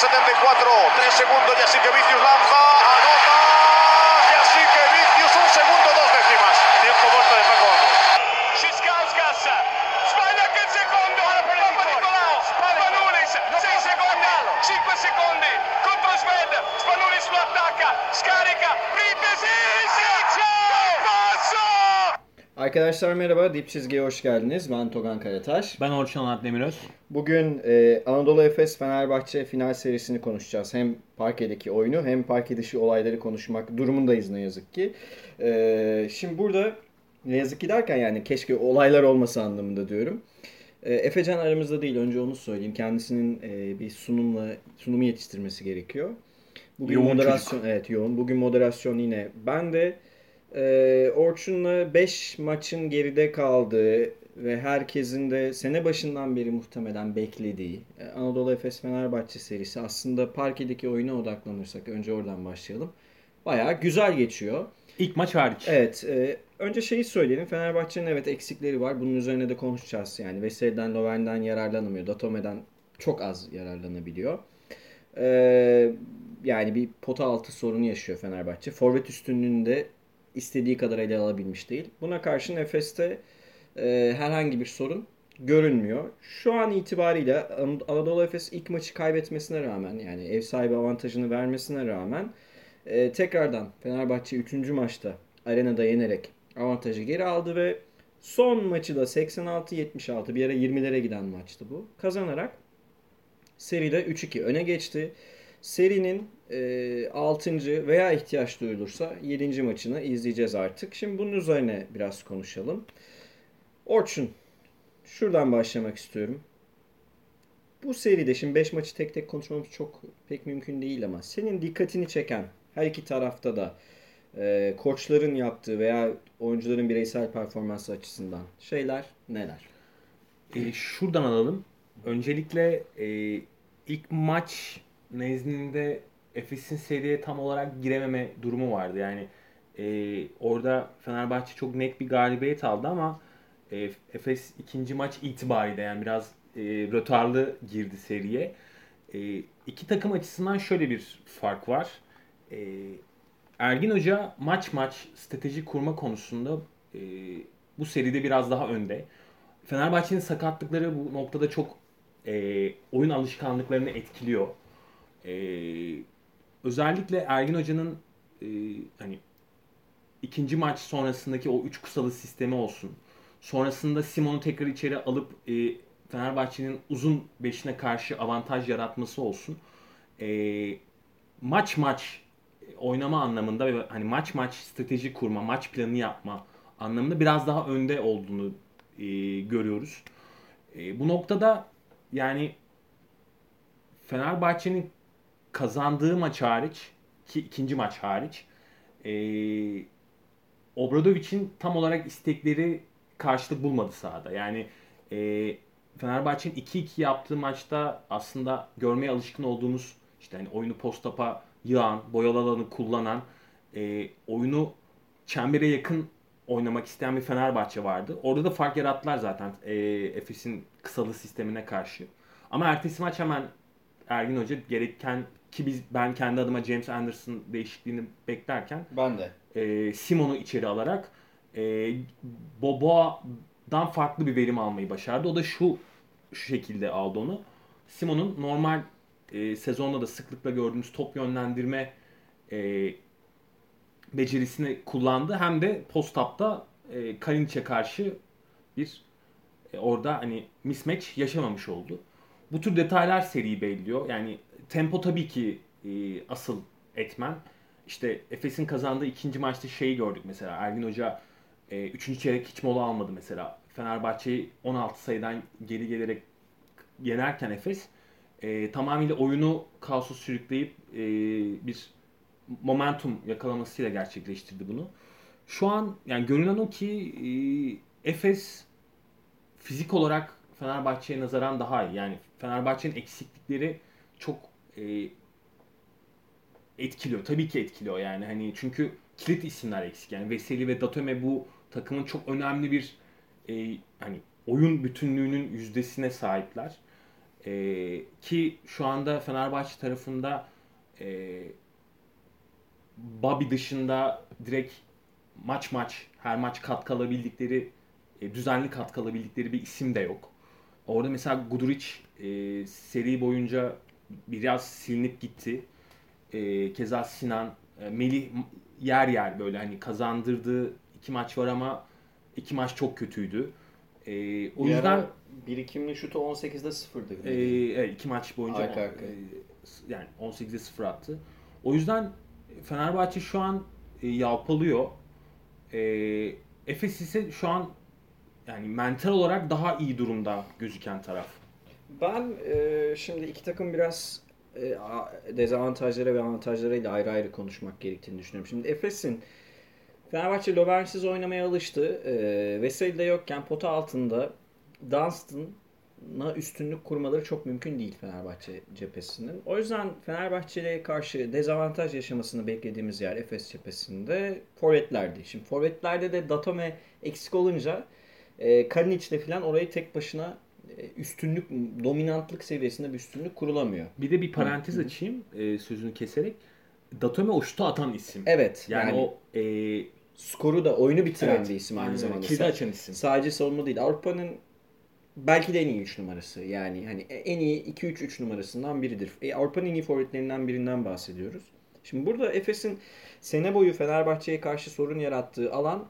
74, 3 segundos y así que Vicius lanza, anota y así que Vicius un segundo dos décimas. Tiempo muerto de Paco Vamos. Schiskauskas sbaglia anche il secondo Papa Nicolao Spanulis 6 secondi 5 secondi contro Sved Spanulis lo attacca scarica Printesi Arkadaşlar merhaba, Dip Çizgi'ye hoş geldiniz. Ben Togan Karataş. Ben Orçun Onat Demiröz. Bugün e, Anadolu Efes Fenerbahçe final serisini konuşacağız. Hem parkedeki oyunu hem parke dışı olayları konuşmak durumundayız ne yazık ki. E, şimdi burada ne yazık ki derken yani keşke olaylar olmasa anlamında diyorum. E, Efecan aramızda değil önce onu söyleyeyim. Kendisinin e, bir sunumla sunumu yetiştirmesi gerekiyor. Bugün Yoğun moderasyon evet yoğun. Bugün moderasyon yine ben de e, Orçun'la 5 maçın geride kaldığı ve herkesin de sene başından beri muhtemelen beklediği e, Anadolu Efes Fenerbahçe serisi aslında parkedeki oyuna odaklanırsak önce oradan başlayalım. Bayağı güzel geçiyor. İlk maç hariç. Evet, e, önce şeyi söyleyelim. Fenerbahçe'nin evet eksikleri var. Bunun üzerine de konuşacağız. Yani Veseli'den, Lovren'den yararlanamıyor. Datome'den çok az yararlanabiliyor. E, yani bir pota altı sorunu yaşıyor Fenerbahçe. Forvet üstünlüğünde istediği kadar ele alabilmiş değil. Buna karşın Efes'te e, herhangi bir sorun görünmüyor. Şu an itibariyle An- Anadolu Efes ilk maçı kaybetmesine rağmen yani ev sahibi avantajını vermesine rağmen e, tekrardan Fenerbahçe 3. maçta arenada yenerek avantajı geri aldı ve son maçı da 86-76 bir ara 20'lere giden maçtı bu. Kazanarak seride 3-2 öne geçti. Serinin e, 6. veya ihtiyaç duyulursa 7. maçını izleyeceğiz artık. Şimdi bunun üzerine biraz konuşalım. Orçun, şuradan başlamak istiyorum. Bu seride şimdi 5 maçı tek tek konuşmamız çok pek mümkün değil ama senin dikkatini çeken her iki tarafta da e, koçların yaptığı veya oyuncuların bireysel performansı açısından şeyler neler? E, şuradan alalım. Öncelikle e, ilk maç nezdinde Efes'in seriye tam olarak girememe durumu vardı. Yani e, orada Fenerbahçe çok net bir galibiyet aldı ama e, Efes ikinci maç itibariyle yani biraz e, rötarlı girdi seriye. E, iki takım açısından şöyle bir fark var. E, Ergin Hoca maç maç strateji kurma konusunda e, bu seride biraz daha önde. Fenerbahçe'nin sakatlıkları bu noktada çok e, oyun alışkanlıklarını etkiliyor. E, özellikle Ergin Hoca'nın e, hani ikinci maç sonrasındaki o üç kusalı sistemi olsun. Sonrasında Simon'u tekrar içeri alıp e, Fenerbahçe'nin uzun beşine karşı avantaj yaratması olsun. E, maç maç oynama anlamında ve hani maç maç strateji kurma, maç planı yapma anlamında biraz daha önde olduğunu e, görüyoruz. E, bu noktada yani Fenerbahçe'nin kazandığı maç hariç ki ikinci maç hariç e, Obradovic'in tam olarak istekleri karşılık bulmadı sahada. Yani e, Fenerbahçe'nin 2-2 yaptığı maçta aslında görmeye alışkın olduğumuz işte hani oyunu postapa yığan, boyalı alanı kullanan, e, oyunu çembere yakın oynamak isteyen bir Fenerbahçe vardı. Orada da fark yarattılar zaten e, Efes'in kısalı sistemine karşı. Ama ertesi maç hemen Ergin Hoca gereken ki biz ben kendi adıma James Anderson değişikliğini beklerken Ben de. e, Simon'u içeri alarak e, Boboa'dan farklı bir verim almayı başardı. O da şu şu şekilde aldı onu. Simon'un normal e, sezonda da sıklıkla gördüğümüz top yönlendirme e, becerisini kullandı. Hem de post-up'ta e, Kalinic'e karşı bir e, orada hani mismatch yaşamamış oldu. Bu tür detaylar seriyi belliyor. Yani tempo tabii ki e, asıl etmen. İşte Efes'in kazandığı ikinci maçta şeyi gördük mesela. Ergin Hoca e, çeyrek hiç mola almadı mesela. Fenerbahçe'yi 16 sayıdan geri gelerek yenerken Efes e, tamamıyla oyunu kaosu sürükleyip e, bir momentum yakalamasıyla gerçekleştirdi bunu. Şu an yani görünen o ki e, Efes fizik olarak Fenerbahçe'ye nazaran daha iyi. Yani Fenerbahçe'nin eksiklikleri çok e, etkiliyor. Tabii ki etkiliyor yani. Hani çünkü kilit isimler eksik. Yani Veseli ve Datome bu takımın çok önemli bir e, hani oyun bütünlüğünün yüzdesine sahipler. E, ki şu anda Fenerbahçe tarafında e, Bobby dışında direkt maç maç her maç katkı alabildikleri e, düzenli katkı alabildikleri bir isim de yok. Orada mesela Guduric e, seri boyunca biraz silinip gitti. E, keza Sinan, e, Melih yer yer böyle hani kazandırdığı iki maç var ama iki maç çok kötüydü. E, o Bir yüzden birikimli şutu 18'de sıfırdı. e, evet, iki maç boyunca Arka arkaya. e, yani 18'de 0 attı. O yüzden Fenerbahçe şu an e, yalpalıyor. E, Efes ise şu an yani mental olarak daha iyi durumda gözüken taraf. Ben e, şimdi iki takım biraz e, dezavantajları ve avantajlarıyla ayrı ayrı konuşmak gerektiğini düşünüyorum. Şimdi Efes'in Fenerbahçe Lovrensiz oynamaya alıştı. E, Veseli de yokken pota altında Dunstan'a üstünlük kurmaları çok mümkün değil Fenerbahçe cephesinin. O yüzden Fenerbahçe'ye karşı dezavantaj yaşamasını beklediğimiz yer Efes cephesinde forvetlerdi. Şimdi forvetlerde de Datome eksik olunca e, Kalinic'le falan orayı tek başına üstünlük, dominantlık seviyesinde bir üstünlük kurulamıyor. Bir de bir parantez açayım e, sözünü keserek. Datome şutu atan isim. Evet. Yani, Yani, o e, skoru da oyunu bitiren Evet, bir isim aynı zamanda. Kilidi açan isim. Sadece savunma değil. Avrupa'nın belki de en iyi 3 numarası. Yani hani en iyi 2-3 3 numarasından biridir. E, Avrupa'nın en iyi forvetlerinden birinden bahsediyoruz. Şimdi burada Efes'in sene boyu Fenerbahçe'ye karşı sorun yarattığı alan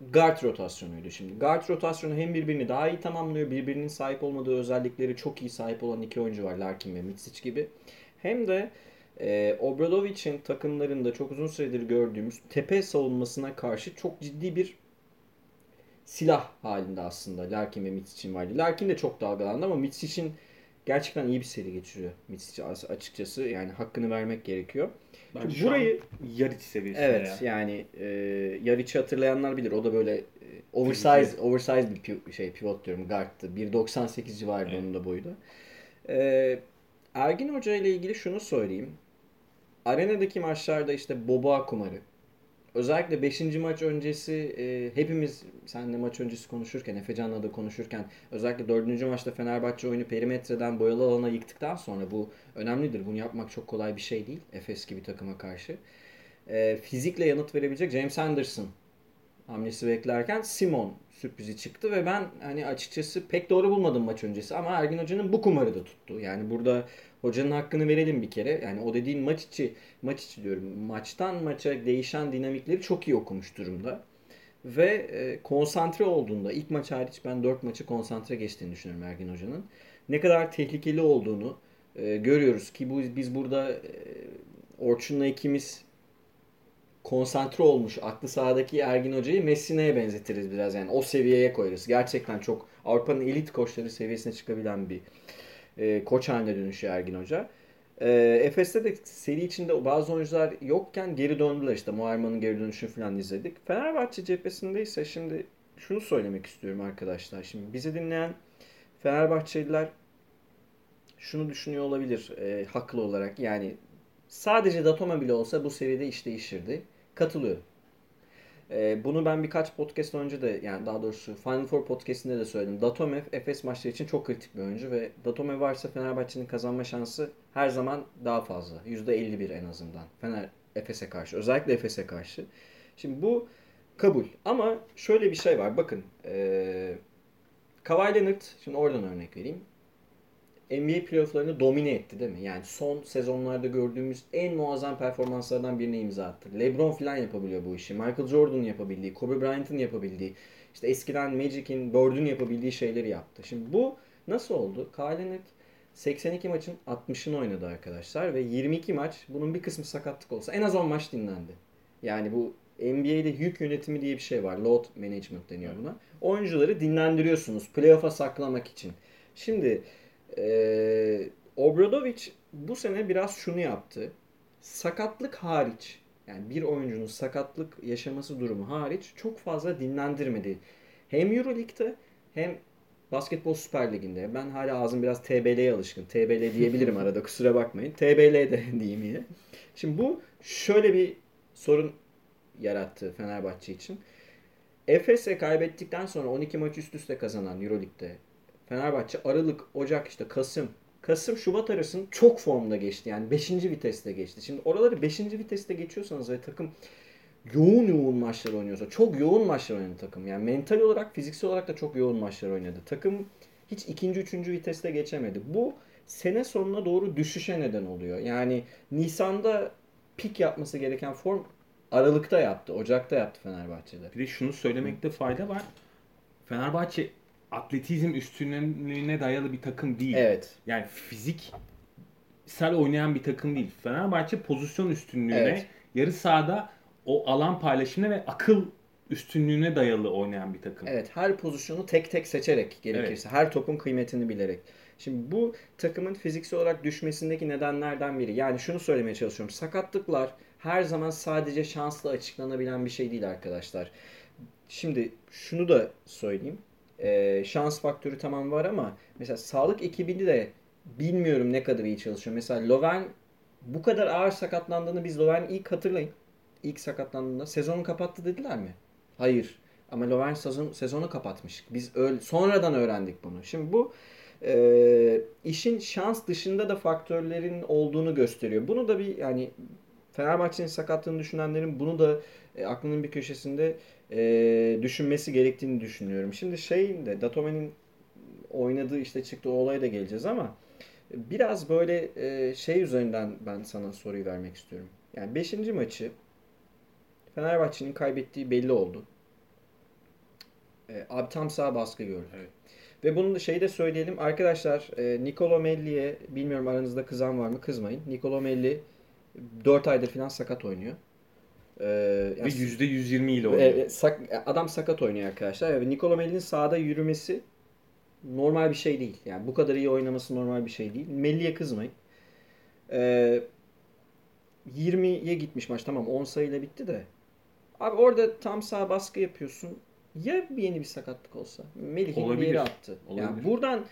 guard rotasyonuydu. Şimdi guard rotasyonu hem birbirini daha iyi tamamlıyor. Birbirinin sahip olmadığı özellikleri çok iyi sahip olan iki oyuncu var. Larkin ve Mitsic gibi. Hem de e, Obradovic'in takımlarında çok uzun süredir gördüğümüz tepe savunmasına karşı çok ciddi bir silah halinde aslında Larkin ve Mitsic'in vardı. Larkin de çok dalgalandı ama Mitsic'in gerçekten iyi bir seri geçiriyor. Mitsic açıkçası yani hakkını vermek gerekiyor. bence an burayı Yariç seviyesinde Evet ya. yani e, Yaric'i hatırlayanlar bilir. O da böyle e, oversize oversize bir pi- şey pivot diyorum guard'tı. 1.98 civarında Evet. onun da boyu da. E, Ergin Hoca ile ilgili şunu söyleyeyim. Arenadaki maçlarda işte Boba kumarı. Özellikle 5. maç öncesi e, hepimiz seninle maç öncesi konuşurken, Efecan'la da konuşurken özellikle 4. maçta Fenerbahçe oyunu perimetreden boyalı alana yıktıktan sonra bu önemlidir. Bunu yapmak çok kolay bir şey değil. Efes gibi takıma karşı. E, fizikle yanıt verebilecek James Anderson hamlesi beklerken Simon sürprizi çıktı ve ben hani açıkçası pek doğru bulmadım maç öncesi ama Ergin Hoca'nın bu kumarı da tuttu. Yani burada hocanın hakkını verelim bir kere. Yani o dediğin maç içi maç içi diyorum. Maçtan maça değişen dinamikleri çok iyi okumuş durumda. Ve e, konsantre olduğunda ilk maç hariç ben 4 maçı konsantre geçtiğini düşünüyorum Ergin Hoca'nın. Ne kadar tehlikeli olduğunu e, görüyoruz ki bu biz burada e, Orçun'la ikimiz konsantre olmuş aklı sahadaki Ergin Hoca'yı Messi'ne benzetiriz biraz yani o seviyeye koyarız. Gerçekten çok Avrupa'nın elit koçları seviyesine çıkabilen bir e, koç haline dönüşüyor Ergin Hoca. E, Efes'te de seri içinde bazı oyuncular yokken geri döndüler işte Muharman'ın geri dönüşünü falan izledik. Fenerbahçe cephesinde ise şimdi şunu söylemek istiyorum arkadaşlar. Şimdi bizi dinleyen Fenerbahçeliler şunu düşünüyor olabilir e, haklı olarak yani sadece Datome bile olsa bu seviyede iş değişirdi. Katılıyorum. Ee, bunu ben birkaç podcast önce de yani daha doğrusu Final Four podcastinde de söyledim. Datome Efes maçları için çok kritik bir oyuncu ve Datome varsa Fenerbahçe'nin kazanma şansı her zaman daha fazla. %51 en azından. Fener Efes'e karşı. Özellikle Efes'e karşı. Şimdi bu kabul. Ama şöyle bir şey var. Bakın. Ee, Kawhi Leonard, şimdi oradan örnek vereyim. NBA playofflarını domine etti değil mi? Yani son sezonlarda gördüğümüz en muazzam performanslardan birine imza attı. LeBron falan yapabiliyor bu işi. Michael Jordan'ın yapabildiği, Kobe Bryant'ın yapabildiği, işte eskiden Magic'in, Bird'ün yapabildiği şeyleri yaptı. Şimdi bu nasıl oldu? Leonard 82 maçın 60'ını oynadı arkadaşlar ve 22 maç bunun bir kısmı sakatlık olsa en az 10 maç dinlendi. Yani bu NBA'de yük yönetimi diye bir şey var. Load management deniyor buna. Oyuncuları dinlendiriyorsunuz playoff'a saklamak için. Şimdi ee, Obradovic bu sene biraz şunu yaptı. Sakatlık hariç yani bir oyuncunun sakatlık yaşaması durumu hariç çok fazla dinlendirmedi. Hem Euroleague'de hem Basketbol Süper Ligi'nde. Ben hala ağzım biraz TBL'ye alışkın. TBL diyebilirim arada kusura bakmayın. TBL de diyeyim yine. Şimdi bu şöyle bir sorun yarattı Fenerbahçe için. Efes'e kaybettikten sonra 12 maç üst üste kazanan Euroleague'de Fenerbahçe Aralık, Ocak işte Kasım. Kasım, Şubat arasını çok formda geçti. Yani 5. viteste geçti. Şimdi oraları 5. viteste geçiyorsanız ve takım yoğun yoğun maçlar oynuyorsa, çok yoğun maçlar oynadı takım. Yani mental olarak, fiziksel olarak da çok yoğun maçlar oynadı. Takım hiç ikinci, üçüncü viteste geçemedi. Bu sene sonuna doğru düşüşe neden oluyor. Yani Nisan'da pik yapması gereken form Aralık'ta yaptı, Ocak'ta yaptı Fenerbahçe'de. Bir de şunu söylemekte fayda var. Fenerbahçe atletizm üstünlüğüne dayalı bir takım değil. Evet. Yani fiziksel oynayan bir takım değil. Fenerbahçe pozisyon üstünlüğüne, Evet. yarı sahada o alan paylaşımına ve akıl üstünlüğüne dayalı oynayan bir takım. Evet, her pozisyonu tek tek seçerek gerekirse, her topun kıymetini bilerek. Şimdi bu takımın fiziksel olarak düşmesindeki nedenlerden biri. Yani şunu söylemeye çalışıyorum. Sakatlıklar her zaman sadece şansla açıklanabilen bir şey değil arkadaşlar. Şimdi şunu da söyleyeyim. Ee, şans faktörü tamam var ama mesela sağlık ekibini de bilmiyorum ne kadar iyi çalışıyor. Mesela Loven bu kadar ağır sakatlandığını biz Loven ilk hatırlayın. İlk sakatlandığında sezonu kapattı dediler mi? Hayır. Ama Loven sezon, sezonu kapatmış. Biz öyle, sonradan öğrendik bunu. Şimdi bu e, işin şans dışında da faktörlerin olduğunu gösteriyor. Bunu da bir yani Fenerbahçe'nin sakatlığını düşünenlerin bunu da e, aklının bir köşesinde e, düşünmesi gerektiğini düşünüyorum. Şimdi şeyin de Datome'nin oynadığı işte çıktığı olaya da geleceğiz ama biraz böyle e, şey üzerinden ben sana soruyu vermek istiyorum. Yani 5. maçı Fenerbahçe'nin kaybettiği belli oldu. E, abi tam sağ baskı gördü. Evet. Ve bunu şeyi de söyleyelim. Arkadaşlar e, Nicolo Melli'ye bilmiyorum aranızda kızan var mı kızmayın. Nicolo Melli 4 aydır falan sakat oynuyor. E, Ve yani- %120 ile e, oynuyor. e, sak- adam sakat oynuyor arkadaşlar. Ve Nicolo Melli'nin sahada yürümesi normal bir şey değil. Yani bu kadar iyi oynaması normal bir şey değil. Melli'ye kızmayın. E, 20'ye gitmiş maç. Tamam 10 sayıyla bitti de. Abi orada tam sağ baskı yapıyorsun. Ya bir yeni bir sakatlık olsa? Melih'i bir yere attı. Olabilir. Yani buradan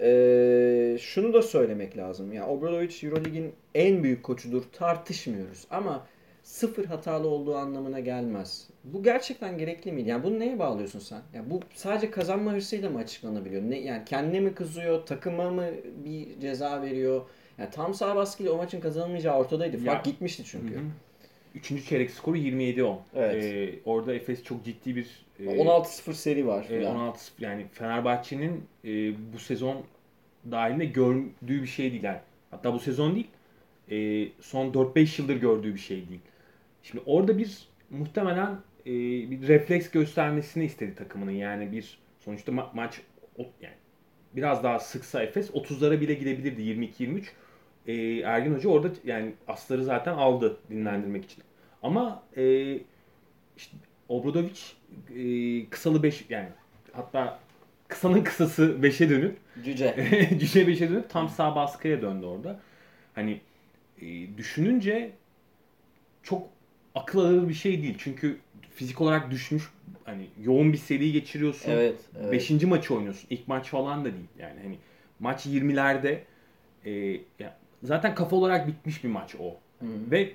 e, şunu da söylemek lazım. Ya Obradovic Eurolig'in en büyük koçudur. Tartışmıyoruz. Ama sıfır hatalı olduğu anlamına gelmez. Bu gerçekten gerekli miydi? Yani bunu neye bağlıyorsun sen? Yani bu sadece kazanma hırsıyla mı açıklanabiliyor? Ne, yani kendine mi kızıyor? Takıma mı bir ceza veriyor? Yani tam sağ baskıyla o maçın kazanılmayacağı ortadaydı. Fark Ya. gitmişti çünkü. Hı hı. Üçüncü çeyrek skoru 27-10. Evet. Ee, orada Efes çok ciddi bir e, 16-0 seri var. e, filan. 16 yani Fenerbahçe'nin e, bu sezon dahilinde gördüğü bir şey değil. Yani. Hatta bu sezon değil. e, son 4-5 yıldır gördüğü bir şey değil. Şimdi orada bir muhtemelen e, bir refleks göstermesini istedi takımının. Yani bir sonuçta ma- maç o- yani biraz daha sıksa Efes 30'lara bile gidebilirdi 22-23. E, Ergin Hoca orada yani asları zaten aldı dinlendirmek için. Ama e, işte Obradovic e, kısalı 5 yani hatta kısanın kısası 5'e dönüp Cüce. Cüce 5'e dönüp tam sağ baskıya döndü orada. Hani e, düşününce çok akıl alır bir şey değil. Çünkü fizik olarak düşmüş hani yoğun bir seri geçiriyorsun. evet. evet. Beşinci maçı oynuyorsun. İlk maç falan da değil. Yani hani maç 20'lerde e, ya zaten kafa olarak bitmiş bir maç o. Hı. Ve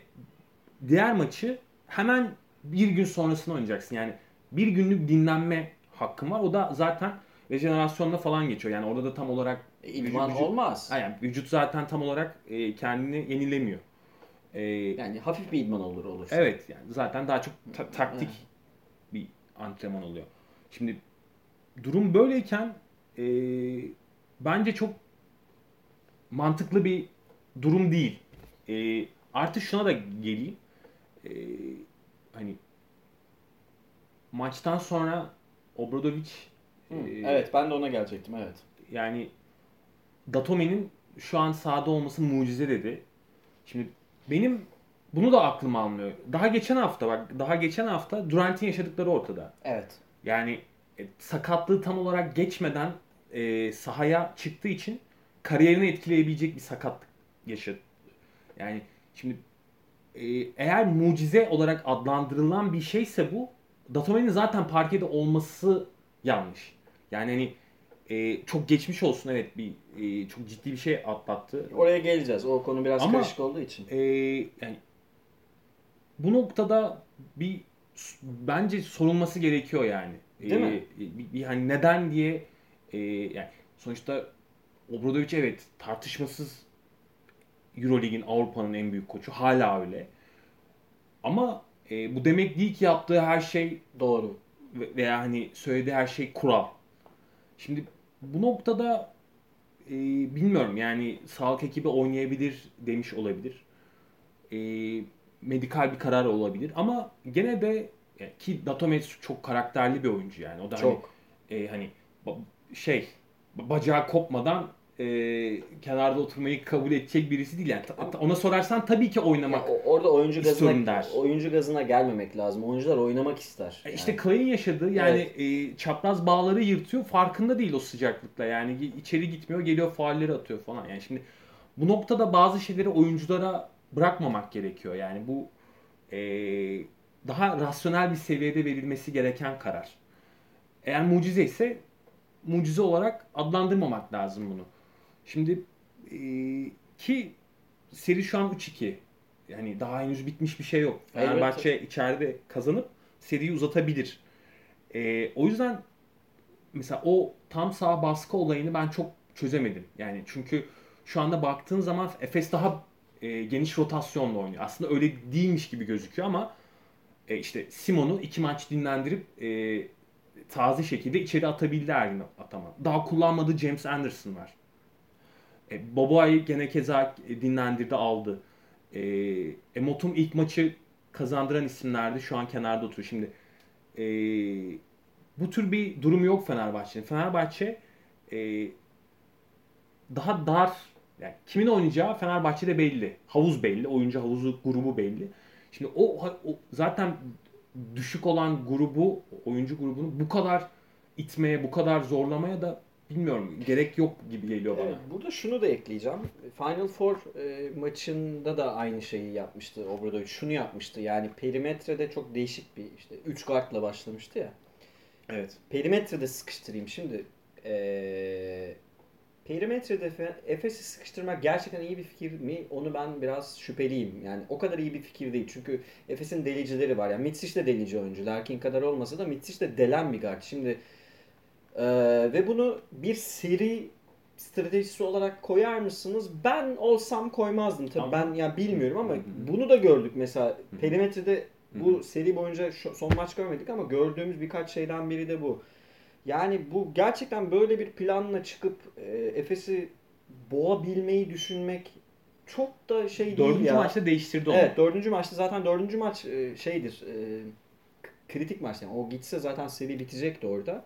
diğer maçı hemen bir gün sonrasında oynayacaksın. Yani bir günlük dinlenme hakkın var. O da zaten rejenerasyonla falan geçiyor. Yani orada da tam olarak İdman vücut- olmaz. Yani vücut zaten tam olarak e, kendini yenilemiyor. E, Yani hafif bir idman olur olursa. Evet yani zaten daha çok ta- taktik bir antrenman oluyor. Şimdi durum böyleyken e, bence çok mantıklı bir durum değil. E, artı şuna da geleyim. E, hani maçtan sonra Obradovic Hı, e, Evet ben de ona gelecektim evet. yani Datome'nin şu an sahada olması mucize dedi. Şimdi benim bunu da aklım almıyor. Daha geçen hafta bak daha geçen hafta Durant'in yaşadıkları ortada. Evet. Yani e, sakatlığı tam olarak geçmeden e, sahaya çıktığı için kariyerini etkileyebilecek bir sakatlık yaşadı. Yani şimdi e, eğer mucize olarak adlandırılan bir şeyse bu Datome'nin zaten parkede olması yanlış. Yani hani e, çok geçmiş olsun evet bir e, çok ciddi bir şey atlattı. Oraya geleceğiz. O konu biraz Ama- karışık olduğu için. E, yani bu noktada bir bence sorulması gerekiyor yani. Değil mi? Bir, bir hani neden diye e, yani Sonuçta Obradovic evet tartışmasız Eurolig'in Avrupa'nın en büyük koçu. Hala öyle. Ama e, bu demek değil ki yaptığı her şey Doğru. ve- veya hani söylediği her şey kural. Şimdi bu noktada e, bilmiyorum yani sağlık ekibi oynayabilir demiş olabilir. E, medikal bir karar olabilir ama gene de ki Datomet çok karakterli bir oyuncu yani. O da hani, Çok. e, hani şey bacağı kopmadan e, kenarda oturmayı kabul edecek birisi değil yani. Ta- Ona sorarsan tabii ki oynamak. Ya o- orada oyuncu gazına der. oyuncu gazına gelmemek lazım. Oyuncular oynamak ister. E İşte Yani. Clay'in yaşadığı yani e, çapraz bağları yırtıyor farkında değil o sıcaklıkla yani içeri gitmiyor geliyor faulleri atıyor falan yani şimdi bu noktada bazı şeyleri oyunculara bırakmamak gerekiyor yani bu e, daha rasyonel bir seviyede verilmesi gereken karar. Eğer mucize ise mucize olarak adlandırmamak lazım bunu. Şimdi e, ki seri şu an 3-2. Yani daha henüz bitmiş bir şey yok. Fenerbahçe içeride kazanıp seriyi uzatabilir. E, o yüzden mesela o tam sağ baskı olayını ben çok çözemedim. Yani çünkü şu anda baktığın zaman Efes daha e, geniş rotasyonla oynuyor. Aslında öyle değilmiş gibi gözüküyor ama e, işte Simon'u iki maç dinlendirip e, taze şekilde içeri atabildi Ergin Ataman. Daha kullanmadığı James Anderson var. E, Boboa'yı gene keza dinlendirdi aldı. E, Emotum ilk maçı kazandıran isimlerdi. Şu an kenarda oturuyor. Şimdi e, bu tür bir durum yok Fenerbahçe'nin. Fenerbahçe e, daha dar yani kimin oynayacağı Fenerbahçe'de belli. Havuz belli. Oyuncu havuzu grubu belli. Şimdi o, o zaten düşük olan grubu, oyuncu grubunu bu kadar itmeye, bu kadar zorlamaya da bilmiyorum gerek yok gibi geliyor bana. Evet, burada şunu da ekleyeceğim. Final Four e, maçında da aynı şeyi yapmıştı Obradovic. Şunu yapmıştı. Yani perimetrede çok değişik bir işte 3 guardla başlamıştı ya. Evet. Perimetrede sıkıştırayım şimdi. E, perimetrede Fe- Efes'i sıkıştırmak gerçekten iyi bir fikir mi? Onu ben biraz şüpheliyim. Yani o kadar iyi bir fikir değil. Çünkü Efes'in delicileri var. Yani Mitsic de delici oyuncu. Larkin kadar olmasa da Mitsic de delen bir guard. Şimdi ee, ve bunu bir seri stratejisi olarak koyar mısınız? Ben olsam koymazdım. Tabii Ama- ben ya bilmiyorum ama Hı bunu da gördük mesela perimetrede bu hı. seri boyunca şu- son maç görmedik ama gördüğümüz birkaç şeyden biri de bu. Yani bu gerçekten böyle bir planla çıkıp e, Efes'i boğabilmeyi düşünmek çok da şey değil Dördüncü ya. maçta değiştirdi onu. Evet dördüncü maçta zaten dördüncü maç e, şeydir e, kritik maç yani o gitse zaten seri bitecekti orada.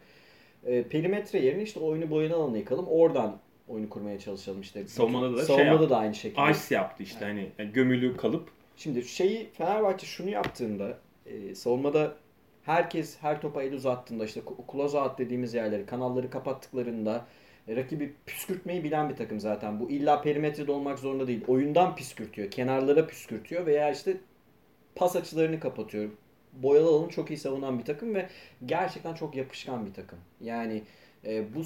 E, perimetre yerine işte oyunu boyuna alanı yıkalım oradan oyunu kurmaya çalışalım işte. Savunmada da şey Savunmada yaptı. da aynı şekilde. Ice yaptı işte hani yani gömülü kalıp Şimdi şeyi Fenerbahçe şunu yaptığında e, savunmada herkes her topa el uzattığında işte close dediğimiz yerleri kanalları kapattıklarında e, rakibi püskürtmeyi bilen bir takım zaten. Bu illa perimetrede olmak zorunda değil. Oyundan püskürtüyor. Kenarlara püskürtüyor veya işte pas açılarını kapatıyor. Boyalı alanı çok iyi savunan bir takım ve gerçekten çok yapışkan bir takım. Yani e, bu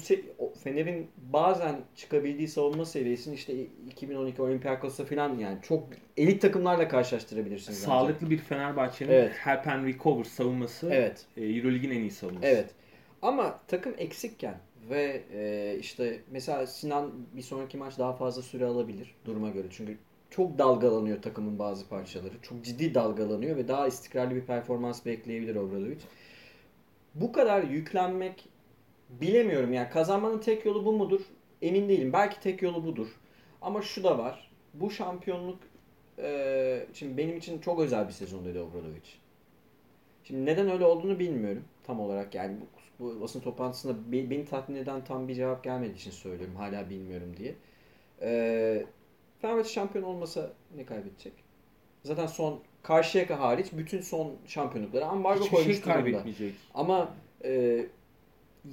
Fener'in bazen çıkabildiği savunma seviyesini işte 2012 Olympiakos'ta falan yani çok elit takımlarla karşılaştırabilirsiniz. bence. sağlıklı bir Fenerbahçe'nin Evet. help and recover savunması Evet. e, Eurolig'in en iyi savunması. Evet. Ama takım eksikken ve e, işte mesela Sinan bir sonraki maç daha fazla süre alabilir duruma göre. Çünkü çok dalgalanıyor takımın bazı parçaları. Çok ciddi dalgalanıyor ve daha istikrarlı bir performans bekleyebilir Obradovic. Bu kadar yüklenmek bilemiyorum yani kazanmanın tek yolu bu mudur? Emin değilim. Belki tek yolu budur. Ama şu da var. Bu şampiyonluk e, şimdi benim için çok özel bir sezon dedi Obradovic. Şimdi neden öyle olduğunu bilmiyorum tam olarak yani bu, bu basın toplantısında be- beni tatmin eden tam bir cevap gelmediği için söylüyorum hala bilmiyorum diye. Ee, Fenerbahçe şampiyon olmasa ne kaybedecek? Zaten son Karşıyaka hariç bütün son şampiyonlukları ambargo Hiçbir şey koymuş durumda. kaybetmeyecek. Ama e,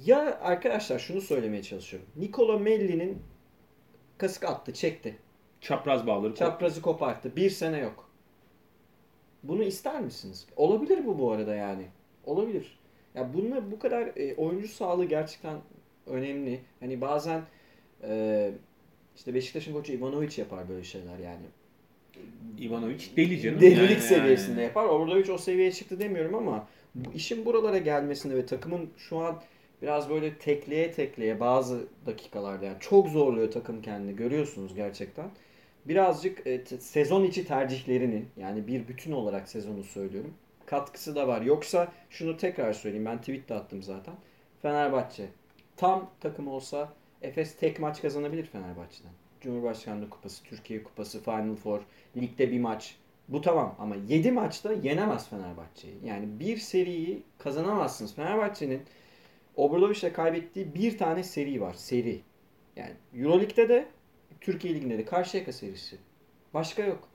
ya arkadaşlar şunu söylemeye çalışıyorum. Nicola Melli'nin kasık attı, çekti. Çapraz bağları Çaprazı koparttı. Bir sene yok. Bunu ister misiniz? Olabilir bu bu arada yani. Olabilir. Ya bununla bu kadar e, oyuncu sağlığı gerçekten önemli. Hani bazen e, işte Beşiktaş'ın koçu Ivanovic yapar böyle şeyler yani. Ivanovic deli canım. Delilik Yani- seviyesinde yani. yapar. Obradovic o seviyeye çıktı demiyorum ama bu işin buralara gelmesinde ve takımın şu an biraz böyle tekleye tekleye bazı dakikalarda yani çok zorluyor takım kendini görüyorsunuz gerçekten. Birazcık e, sezon içi tercihlerini yani bir bütün olarak sezonu söylüyorum. Katkısı da var. Yoksa şunu tekrar söyleyeyim ben tweet de attım zaten. Fenerbahçe tam takım olsa Efes tek maç kazanabilir Fenerbahçe'den. Cumhurbaşkanlığı Kupası, Türkiye Kupası, Final Four, ligde bir maç. Bu tamam ama 7 maçta yenemez Fenerbahçe'yi. Yani bir seriyi kazanamazsınız. Fenerbahçe'nin Obradoviç'le kaybettiği bir tane seri var. Seri. Yani Euroleague'de de Türkiye Ligi'nde de Karşıyaka serisi. Başka yok.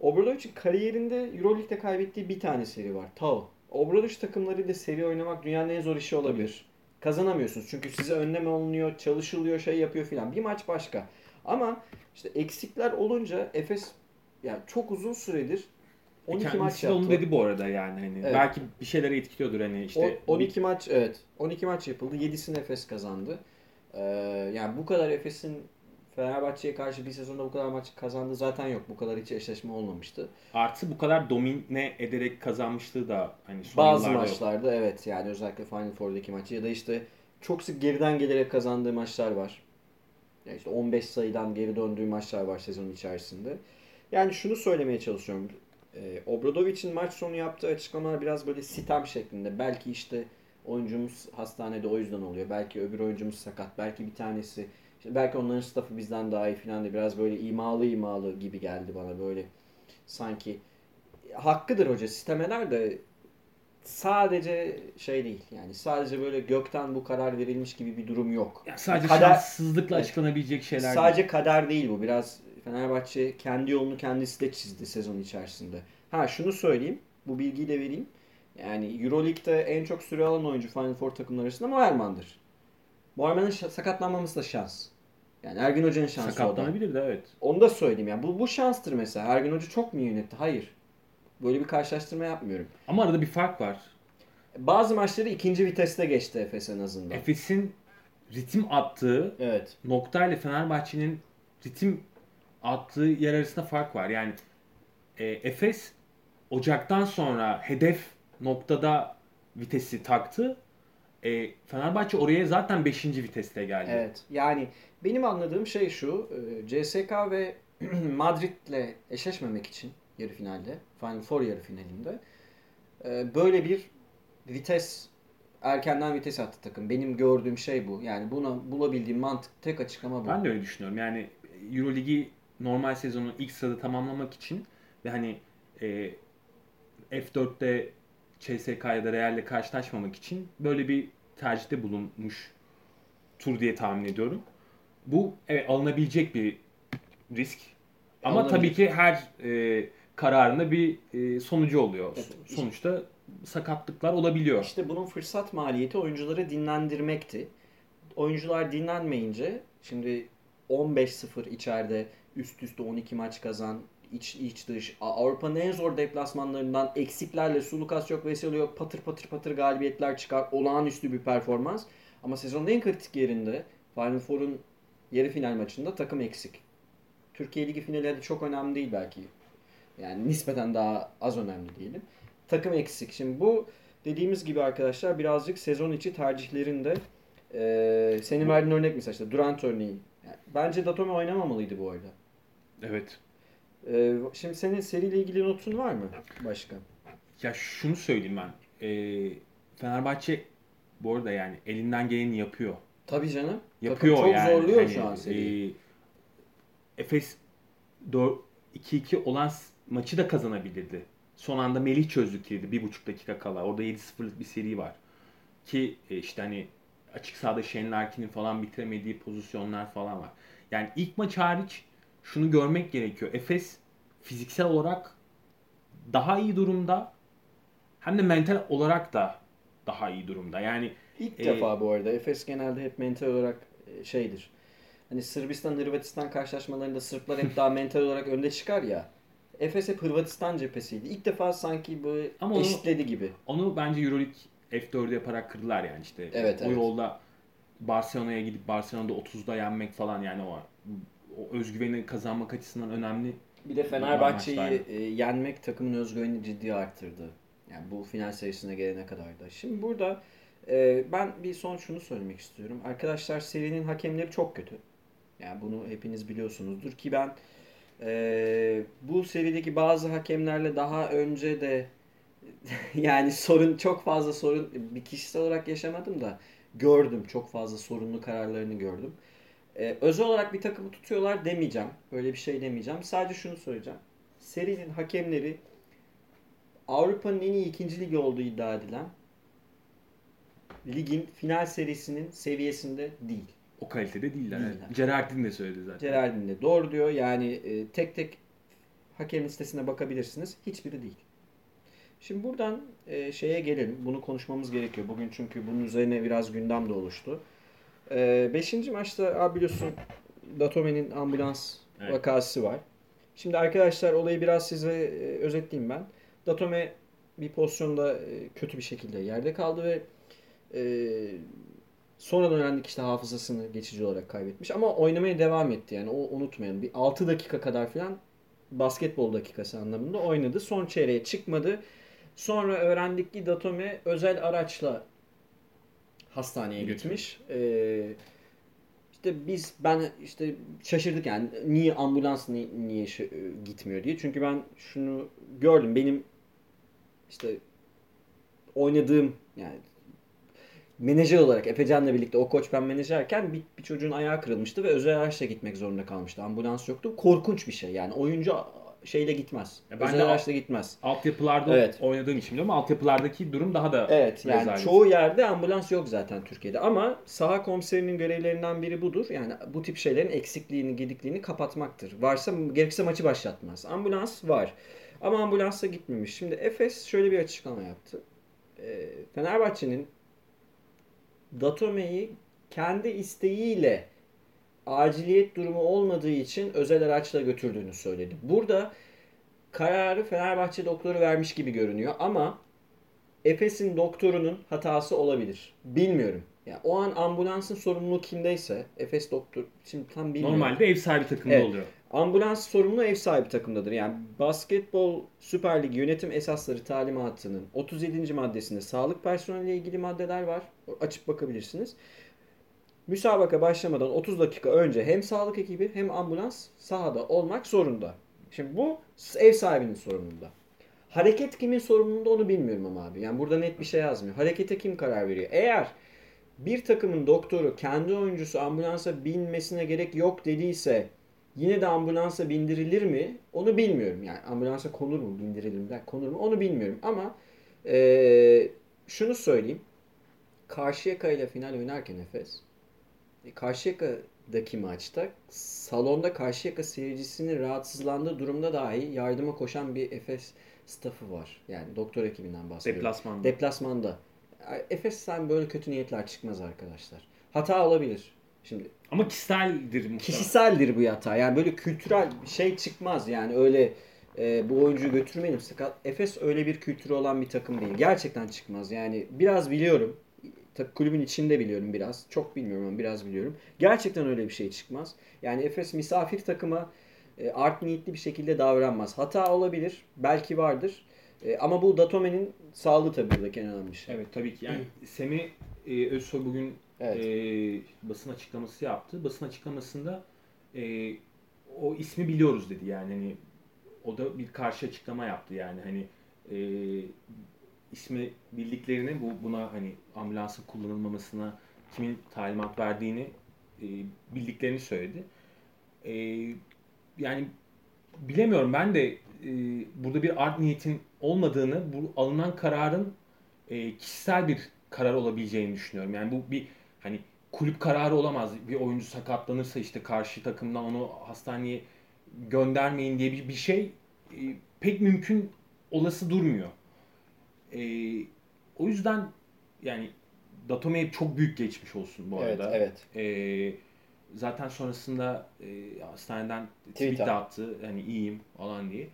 Obradoviç'in kariyerinde Euroleague'de kaybettiği bir tane seri var. Tao. Obradoviç takımlarıyla seri oynamak dünyanın en zor işi olabilir. Kazanamıyorsunuz. Çünkü size önleme alınıyor, çalışılıyor, şey yapıyor filan. Bir maç başka. Ama işte eksikler olunca Efes yani çok uzun süredir 12 maç Kendisi de yaptı. onu dedi bu arada yani hani Evet. belki bir şeyleri etkiliyordur hani işte O- 12 maç evet. 12 maç yapıldı. 7'sini Efes kazandı. Ee, yani bu kadar Efes'in Fenerbahçe'ye karşı bir sezonda bu kadar maç kazandığı zaten yok. Bu kadar hiç eşleşme olmamıştı. artı bu kadar domine ederek kazanmışlığı da hani son Bazı yıllarda yok. maçlarda evet yani özellikle Final Four'daki maçı ya da işte çok sık geriden gelerek kazandığı maçlar var. Yani işte 15 sayıdan geri döndüğü maçlar var sezon içerisinde. Yani şunu söylemeye çalışıyorum. Ee, Obradovic'in maç sonu yaptığı açıklamalar biraz böyle sitem şeklinde. Belki işte oyuncumuz hastanede o yüzden oluyor. Belki öbür oyuncumuz sakat. Belki bir tanesi işte belki onların staffı bizden daha iyi falan diye biraz böyle imalı imalı gibi geldi bana böyle sanki hakkıdır hoca sistemeler de sadece şey değil yani sadece böyle gökten bu karar verilmiş gibi bir durum yok. Yani sadece Kader- şanssızlıkla Evet. açıklanabilecek şeyler sadece değil. kader değil bu. Biraz Fenerbahçe kendi yolunu kendisi de çizdi sezon içerisinde. Ha şunu söyleyeyim. Bu bilgiyi de vereyim. Yani Euroleague'de en çok süre alan oyuncu Final Four takımları arasında Moerman'dır. Moerman'ın sakatlanmaması da şans. Yani Ergin Hoca'nın şansı. Sakatlanabilir de evet. Onu da söyleyeyim. Yani bu, bu şanstır mesela. Ergin Hoca çok mu yönetti? Hayır. Böyle bir karşılaştırma yapmıyorum. Ama arada bir fark var. Bazı maçları ikinci viteste geçti Efes en azından. Efes'in ritim attığı Evet. noktayla Fenerbahçe'nin ritim attığı yer arasında fark var. Yani e, Efes Ocak'tan sonra hedef noktada vitesi taktı. E, Fenerbahçe oraya zaten 5. viteste geldi. Evet. Yani benim anladığım şey şu. e, CSK ve Madrid'le eşleşmemek için yarı finalde, Final Four yarı finalinde e, böyle bir vites erkenden vites attı takım. Benim gördüğüm şey bu. Yani buna bulabildiğim mantık tek açıklama bu. Ben de öyle düşünüyorum. Yani Euroligi normal sezonu ilk sırada tamamlamak için ve hani e, F4'te CSK ya da Real'le karşılaşmamak için böyle bir tercihte bulunmuş tur diye tahmin ediyorum. Bu evet alınabilecek bir risk. Ama tabii ki her e, kararında bir e, sonucu oluyor. Evet. Sonuçta sakatlıklar olabiliyor. İşte bunun fırsat maliyeti oyuncuları dinlendirmekti. Oyuncular dinlenmeyince şimdi 15-0 içeride üst üste 12 maç kazan, iç iç dış Avrupa'nın en zor deplasmanlarından eksiklerle Sulukas yok, Veseli yok, patır patır patır galibiyetler çıkar. Olağanüstü bir performans. Ama sezonun en kritik yerinde Final Four'un yarı final maçında takım eksik. Türkiye Ligi finali de çok önemli değil belki. Yani nispeten daha az önemli diyelim. Takım eksik. Şimdi bu dediğimiz gibi arkadaşlar birazcık sezon içi tercihlerinde eee senin verdiğin örnek mesela işte Durant örneği. Yani bence Datome oynamamalıydı bu arada. Evet. Eee, şimdi senin seriyle ilgili notun var mı başka? Ya şunu söyleyeyim ben. Ee, Fenerbahçe bu arada yani elinden geleni yapıyor. Tabii canım. Yapıyor Takım çok yani. zorluyor Hani, şu an seriyi. e, Efes 4 2-2 olan maçı da kazanabilirdi. Son anda Melih çözdüklüydü bir buçuk dakika kala. Orada 7-0'lık bir seri var. Ki e, işte hani açık sahada Shane Larkin'in falan bitiremediği pozisyonlar falan var. Yani ilk maç hariç şunu görmek gerekiyor. Efes fiziksel olarak daha iyi durumda hem de mental olarak da daha iyi durumda. Yani İlk e, defa bu arada Efes genelde hep mental olarak e, şeydir. Hani Sırbistan Hırvatistan karşılaşmalarında Sırplar hep daha mental olarak önde çıkar ya. Efes hep Hırvatistan cephesiydi. İlk defa sanki bu Ama onu- eşitledi gibi. Onu bence Euroleague F4'ü yaparak kırdılar yani işte. Evet, o evet. yolda Barcelona'ya gidip Barcelona'da 30'da yenmek falan yani o, o özgüveni kazanmak açısından önemli. Bir de Fenerbahçe'yi e, yenmek takımın özgüvenini ciddi arttırdı. Yani bu final serisine gelene kadar da. Şimdi burada Ee, ben bir son şunu söylemek istiyorum. Arkadaşlar serinin hakemleri çok kötü. Yani bunu hepiniz biliyorsunuzdur ki ben e, bu serideki bazı hakemlerle daha önce de yani sorun çok fazla sorun bir kişisel olarak yaşamadım da gördüm. Çok fazla sorunlu kararlarını gördüm. Ee, özel olarak bir takımı tutuyorlar demeyeceğim. Öyle bir şey demeyeceğim. Sadece şunu söyleyeceğim. Serinin hakemleri Avrupa'nın en iyi ikinci ligi olduğu iddia edilen ligin final serisinin seviyesinde değil. O kalitede değiller. Değiller. Evet. Gerardin de söyledi zaten. Geraldin de doğru diyor. Yani e, tek tek hakem listesine bakabilirsiniz. Hiçbiri değil. Şimdi buradan e, şeye gelelim. Bunu konuşmamız gerekiyor. Bugün çünkü bunun üzerine biraz gündem de oluştu. E, beşinci maçta abi biliyorsun Datome'nin ambulans Evet. vakası var. Şimdi arkadaşlar olayı biraz size e, özetleyeyim ben. Datome bir pozisyonda e, kötü bir şekilde yerde kaldı ve e, sonradan öğrendik işte hafızasını geçici olarak kaybetmiş ama oynamaya devam etti yani o unutmayalım. Bir 6 dakika kadar falan basketbol dakikası anlamında oynadı. Son çeyreğe çıkmadı. Sonra öğrendik ki Datome özel araçla hastaneye gitmiş. Ee, işte biz ben işte şaşırdık yani niye ambulans ni- niye şu- gitmiyor diye. Çünkü ben şunu gördüm. Benim işte oynadığım yani menajer olarak Efecan'la birlikte o koç ben menajerken bir, bir çocuğun ayağı kırılmıştı ve özel araçla gitmek zorunda kalmıştı. Ambulans yoktu. Korkunç bir şey. Yani oyuncu şeyle gitmez. Ya ben özel araçla gitmez. Altyapılarda Evet. oynadığım için ama altyapılardaki durum daha da Evet yani rezalet. çoğu yerde ambulans yok zaten Türkiye'de ama saha komiserinin görevlerinden biri budur. Yani bu tip şeylerin eksikliğini, gedikliğini kapatmaktır. Varsa gerekirse maçı başlatmaz. Ambulans var. Ama ambulansa gitmemiş. Şimdi Efes şöyle bir açıklama yaptı. Ee, Fenerbahçe'nin Datome'yi kendi isteğiyle aciliyet durumu olmadığı için özel araçla götürdüğünü söyledi. Burada kararı Fenerbahçe doktoru vermiş gibi görünüyor ama Efes'in doktorunun hatası olabilir. Bilmiyorum. Yani o an ambulansın sorumluluğu kimdeyse Efes doktor şimdi tam bilmiyorum. Normalde ev sahibi takımda Evet. oluyor. Ambulans sorumlu ev sahibi takımdadır. Yani Basketbol Süper Lig yönetim esasları talimatının 37. maddesinde sağlık personeliyle ilgili maddeler var. Açıp bakabilirsiniz. Müsabaka başlamadan 30 dakika önce hem sağlık ekibi hem ambulans sahada olmak zorunda. Şimdi bu ev sahibinin sorumluluğunda. Hareket kimin sorumluluğunda onu bilmiyorum ama abi. Yani burada net bir şey yazmıyor. Harekete kim karar veriyor? Eğer bir takımın doktoru kendi oyuncusu ambulansa binmesine gerek yok dediyse yine de ambulansa bindirilir mi? Onu bilmiyorum. Yani ambulansa konur mu, bindirilir mi, konur mu? Onu bilmiyorum. Ama eee, şunu söyleyeyim. Karşıyaka ile final oynarken Efes Karşıyaka'daki maçta salonda Karşıyaka seyircisinin rahatsızlandığı durumda dahi yardıma koşan bir Efes staffı var. Yani doktor ekibinden bahsediyorum. Deplasmanda. Deplasmanda. Efes'ten böyle kötü niyetler çıkmaz arkadaşlar. Hata olabilir. Şimdi Ama kişiseldir muhtemelen. kişiseldir bu hata. Yani böyle kültürel şey çıkmaz. Yani öyle e, bu oyuncuyu götürmeyelim. Sakat. Efes öyle bir kültürü olan bir takım değil. Gerçekten çıkmaz. Yani biraz biliyorum. Tabii kulübün içinde biliyorum biraz. Çok bilmiyorum ama biraz biliyorum. Gerçekten öyle bir şey çıkmaz. Yani Efes misafir takıma e, art niyetli bir şekilde davranmaz. Hata olabilir. Belki vardır. E, ama bu Datome'nin sağlığı tabii buradaki en önemli şey. Evet tabii ki. Yani Semih e, Özsoy bugün Evet. e, basın açıklaması yaptı. Basın açıklamasında e, o ismi biliyoruz dedi yani hani o da bir karşı açıklama yaptı yani hani e, ismi bildiklerini bu buna hani ambulansın kullanılmamasına kimin talimat verdiğini e, bildiklerini söyledi. E, yani bilemiyorum ben de e, burada bir art niyetin olmadığını bu alınan kararın e, kişisel bir karar olabileceğini düşünüyorum. Yani bu bir hani kulüp kararı olamaz. Bir oyuncu sakatlanırsa işte karşı takımdan onu hastaneye göndermeyin diye bir, bir şey e, pek mümkün olası durmuyor. E, o yüzden yani Datome'ye çok büyük geçmiş olsun bu Evet, arada. evet. E, zaten sonrasında e, hastaneden tweet Tweet de attı. Hani iyiyim falan diye.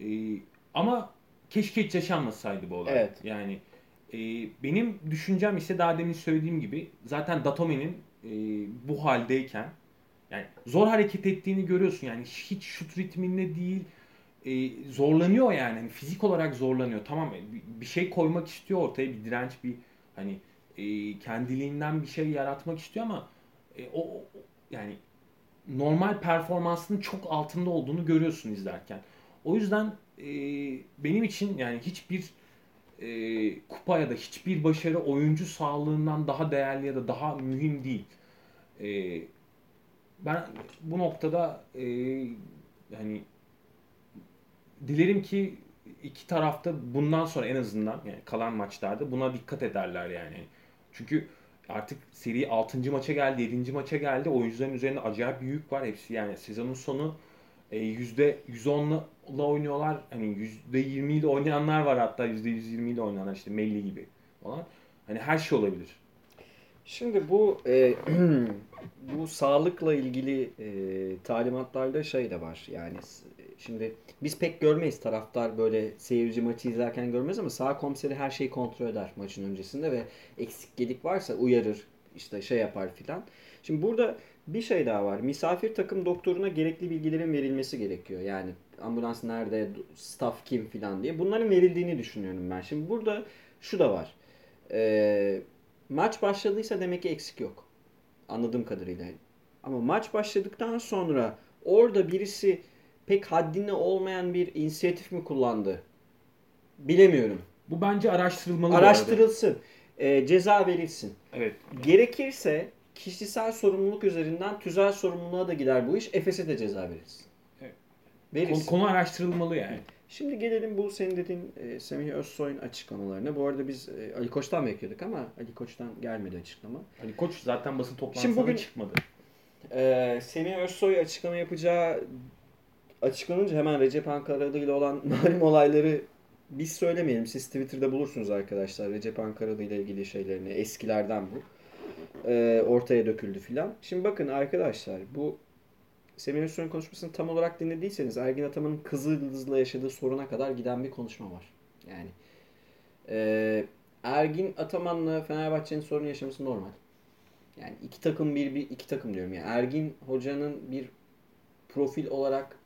E, ama keşke hiç yaşanmasaydı bu olay. Evet. Yani e, benim düşüncem ise daha demin söylediğim gibi zaten Datome'nin e, bu haldeyken yani zor hareket ettiğini görüyorsun. Yani hiç şut ritminde değil. E, zorlanıyor yani. Hani fizik olarak zorlanıyor. Tamam bir- bir şey koymak istiyor ortaya bir direnç bir hani e, kendiliğinden bir şey yaratmak istiyor ama e, o, o- yani normal performansının çok altında olduğunu görüyorsun izlerken. O yüzden e, benim için yani hiçbir e, kupa ya da hiçbir başarı oyuncu sağlığından daha değerli ya da daha mühim değil. E, ben bu noktada e, yani dilerim ki iki tarafta bundan sonra en azından yani kalan maçlarda buna dikkat ederler yani. Çünkü artık seri 6. maça geldi, 7. maça geldi. Oyuncuların üzerinde acayip bir yük var hepsi. Yani sezonun sonu e, %110'la oynuyorlar. Hani %20 ile oynayanlar var hatta %120 ile oynayanlar işte Melli gibi falan. Hani her şey olabilir. Şimdi bu e, bu sağlıkla ilgili e, talimatlarda şey de var. Yani şimdi biz pek görmeyiz taraftar böyle seyirci maçı izlerken görmez ama sağ komiseri her şeyi kontrol eder maçın öncesinde ve eksik gedik varsa uyarır işte şey yapar filan. Şimdi burada bir şey daha var. Misafir takım doktoruna gerekli bilgilerin verilmesi gerekiyor. Yani ambulans nerede, staff kim filan diye. Bunların verildiğini düşünüyorum ben. Şimdi burada şu da var. Ee, maç başladıysa demek ki eksik yok. Anladığım kadarıyla. Ama maç başladıktan sonra orada birisi pek haddine olmayan bir inisiyatif mi kullandı? Bilemiyorum. Bu bence araştırılmalı. Araştırılsın. Ee, ceza verilsin. Evet. Gerekirse kişisel sorumluluk üzerinden tüzel sorumluluğa da gider bu iş. Efes'e de ceza verilsin. Evet. Verilsin. Konu, konu araştırılmalı yani. Şimdi gelelim bu senin dediğin e, Semih Özsoy'un açıklamalarına. Bu arada biz e, Ali Koç'tan bekliyorduk ama Ali Koç'tan gelmedi açıklama. Ali Koç zaten basın toplantısına Şimdi bugün- çıkmadı. Ee, Semih Özsoy açıklama yapacağı açıklanınca hemen Recep Ankaralı ile olan malum olayları biz söylemeyelim. Siz Twitter'da bulursunuz arkadaşlar Recep Ankaralı ile ilgili şeylerini. Eskilerden bu. Ee, ortaya döküldü filan. Şimdi bakın arkadaşlar bu Semih Özsoy'un konuşmasını tam olarak dinlediyseniz Ergin Ataman'ın Kızıldız'la yaşadığı soruna kadar giden bir konuşma var. Yani ee, Ergin Ataman'la Fenerbahçe'nin sorun yaşaması normal. Yani iki takım bir, bir iki takım diyorum yani Ergin Hoca'nın bir profil olarak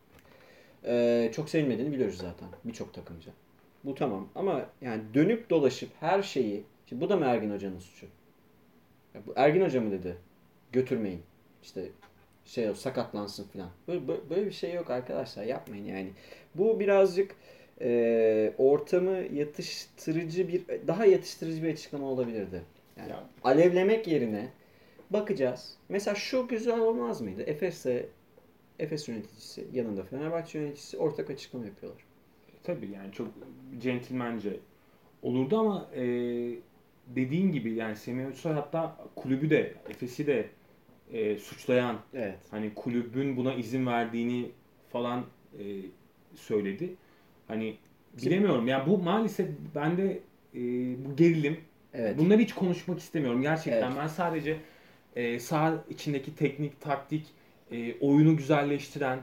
e, çok sevmediğini biliyoruz zaten birçok takımcı. Bu tamam ama yani dönüp dolaşıp her şeyi şimdi bu da mı Ergin Hoca'nın suçu? Ya bu Ergin Hoca mı dedi? Götürmeyin. İşte şey o sakatlansın falan. Böyle, böyle, böyle bir şey yok arkadaşlar yapmayın yani. Bu birazcık e, ortamı yatıştırıcı bir daha yatıştırıcı bir açıklama olabilirdi. Yani Ya. alevlemek yerine bakacağız. Mesela şu güzel olmaz mıydı? Efes'e Efes yöneticisi yanında Fenerbahçe yöneticisi ortak açıklama yapıyorlar. Tabii yani çok centilmence olurdu ama e, dediğin gibi yani Semih Özsoy hatta kulübü de Efes'i de e, suçlayan Evet. hani kulübün buna izin verdiğini falan e, söyledi. Hani bilemiyorum ya bu maalesef bende e, bu gerilim Evet. Bunları hiç konuşmak istemiyorum gerçekten. Evet. Ben sadece e, saha içindeki teknik, taktik, e, oyunu güzelleştiren,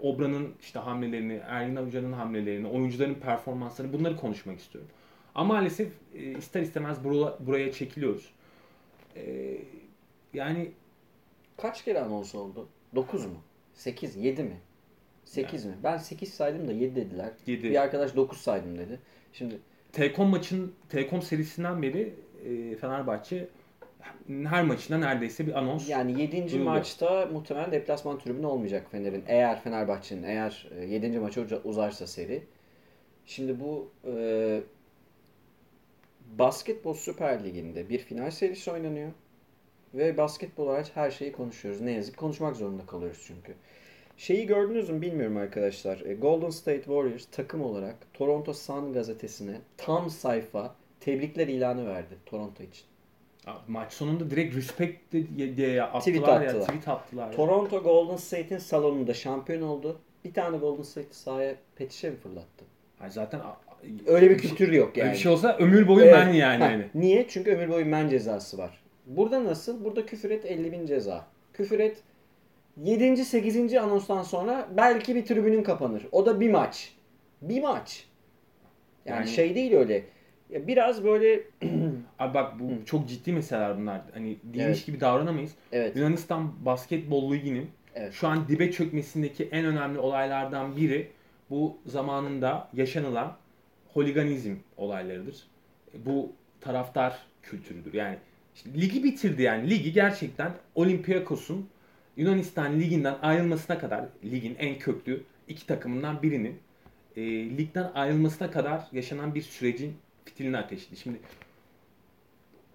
Obra'nın işte hamlelerini, Ergin Hoca'nın hamlelerini, oyuncuların performanslarını bunları konuşmak istiyorum. Ama maalesef e, ister istemez bura- buraya çekiliyoruz. E, yani Kaç kere anons oldu? 9 mu? 8, 7 mi? 8 mi? Ben 8 saydım da 7 dediler. Yedi. Bir arkadaş 9 saydım dedi. Şimdi Telekom maçın Telekom serisinden beri e, Fenerbahçe her maçında neredeyse bir anons. yani 7. Duyuluyor. maçta muhtemelen deplasman tribünü olmayacak Fener'in. Eğer Fenerbahçe'nin eğer 7. maça uza- uzarsa seri. Şimdi bu e, Basketbol Süper Ligi'nde bir final serisi oynanıyor. Ve basketbol hariç her şeyi konuşuyoruz. Ne yazık konuşmak zorunda kalıyoruz çünkü. Şeyi gördünüz mü bilmiyorum arkadaşlar. E, Golden State Warriors takım olarak Toronto Sun gazetesine tam sayfa tebrikler ilanı verdi Toronto için. Maç sonunda direkt respect diye attılar Tweet ya attılar. tweet attılar. ya. Toronto Golden State'in salonunda şampiyon oldu. Bir tane Golden State sahaya petişe mi fırlattı? Ay zaten Öyle bir kültür yok Öyle yani. bir şey olsa ömür boyu Evet. ben yani. Ha, hani. Niye? Çünkü ömür boyu men cezası var. Burada nasıl? Burada küfür et 50 bin ceza. Küfür et 7. 8. anonstan sonra belki bir tribünün kapanır. O da bir maç. Bir maç. Yani, Yani- şey değil öyle. Ya biraz böyle Abi bak bu çok ciddi meseleler bunlar. Hani değilmiş Evet. gibi davranamayız. evet Yunanistan Basketbol Ligi'nin Evet. şu an dibe çökmesindeki en önemli olaylardan biri bu zamanında yaşanılan holiganizm olaylarıdır. Bu taraftar kültürüdür. Yani işte ligi bitirdi yani. Ligi gerçekten Olympiakos'un Yunanistan liginden ayrılmasına kadar ligin en köklü iki takımından birinin e, ligden ayrılmasına kadar yaşanan bir sürecin fitilini ateşledi. Şimdi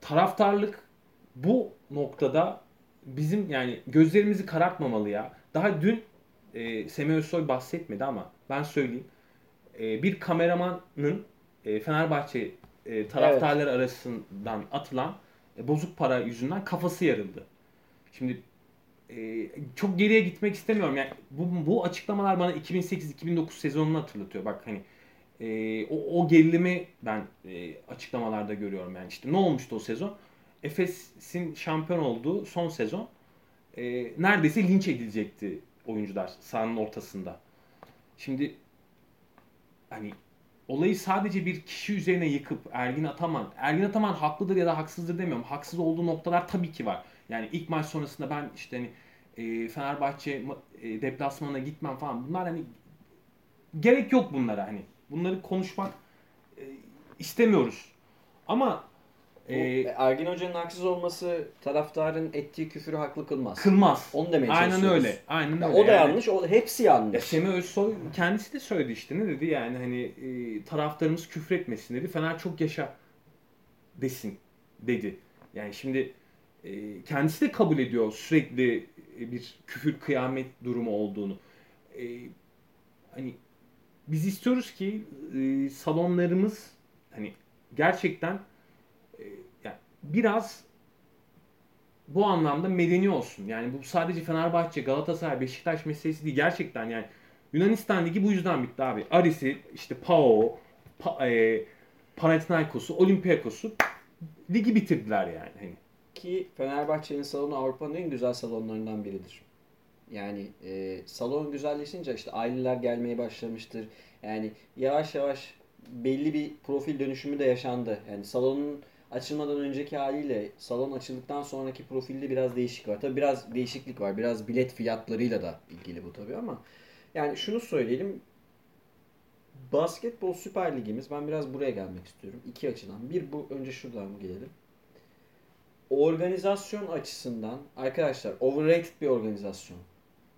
taraftarlık bu noktada bizim yani gözlerimizi karartmamalı ya. Daha dün e, Semih Özsoy bahsetmedi ama ben söyleyeyim. E, bir kameramanın e, Fenerbahçe e, taraftarları arasından atılan e, bozuk para yüzünden kafası yarıldı. Şimdi e, çok geriye gitmek istemiyorum. Yani bu, bu açıklamalar bana 2008-2009 sezonunu hatırlatıyor. Bak hani e, o, o gerilimi ben e, açıklamalarda görüyorum yani işte ne olmuştu o sezon? Efes'in şampiyon olduğu son sezon e, neredeyse linç edilecekti oyuncular sahanın ortasında. Şimdi hani olayı sadece bir kişi üzerine yıkıp Ergin Ataman, Ergin Ataman haklıdır ya da haksızdır demiyorum. Haksız olduğu noktalar tabii ki var. Yani ilk maç sonrasında ben işte hani e, Fenerbahçe e, deplasmanına gitmem falan. Bunlar hani gerek yok bunlara hani. Bunları konuşmak e, istemiyoruz. Ama e, Ergin Hoca'nın haksız olması taraftarın ettiği küfürü haklı kılmaz. kılmaz. Onu demeye Aynen öyle. Aynen Ya öyle. o da Yani- yanlış, o hepsi Ya yanlış. Semih Özsoy kendisi de söyledi işte ne dedi yani hani e, taraftarımız küfretmesin dedi. Fener çok yaşa desin dedi. Yani şimdi e, kendisi de kabul ediyor sürekli e, bir küfür kıyamet durumu olduğunu. E, hani biz istiyoruz ki e, salonlarımız hani gerçekten e, yani biraz bu anlamda medeni olsun. Yani bu sadece Fenerbahçe, Galatasaray, Beşiktaş meselesi değil. Gerçekten yani Yunanistan Ligi bu yüzden bitti abi. Aris'i, işte PAO, pa, e, Panathinaikos'u, Olympiakos'u ligi bitirdiler yani. Hani Ki Fenerbahçe'nin salonu Avrupa'nın en güzel salonlarından biridir. Yani e, salon güzelleşince işte aileler gelmeye başlamıştır. Yani yavaş yavaş belli bir profil dönüşümü de yaşandı. Yani salonun açılmadan önceki haliyle salon açıldıktan sonraki profilde biraz değişik var. Tabii biraz değişiklik var. Biraz bilet fiyatlarıyla da ilgili bu tabii ama yani şunu söyleyelim. Basketbol Süper Ligimiz ben biraz buraya gelmek istiyorum. iki açıdan. Bir bu önce şuradan gelelim. Organizasyon açısından arkadaşlar overrated bir organizasyon.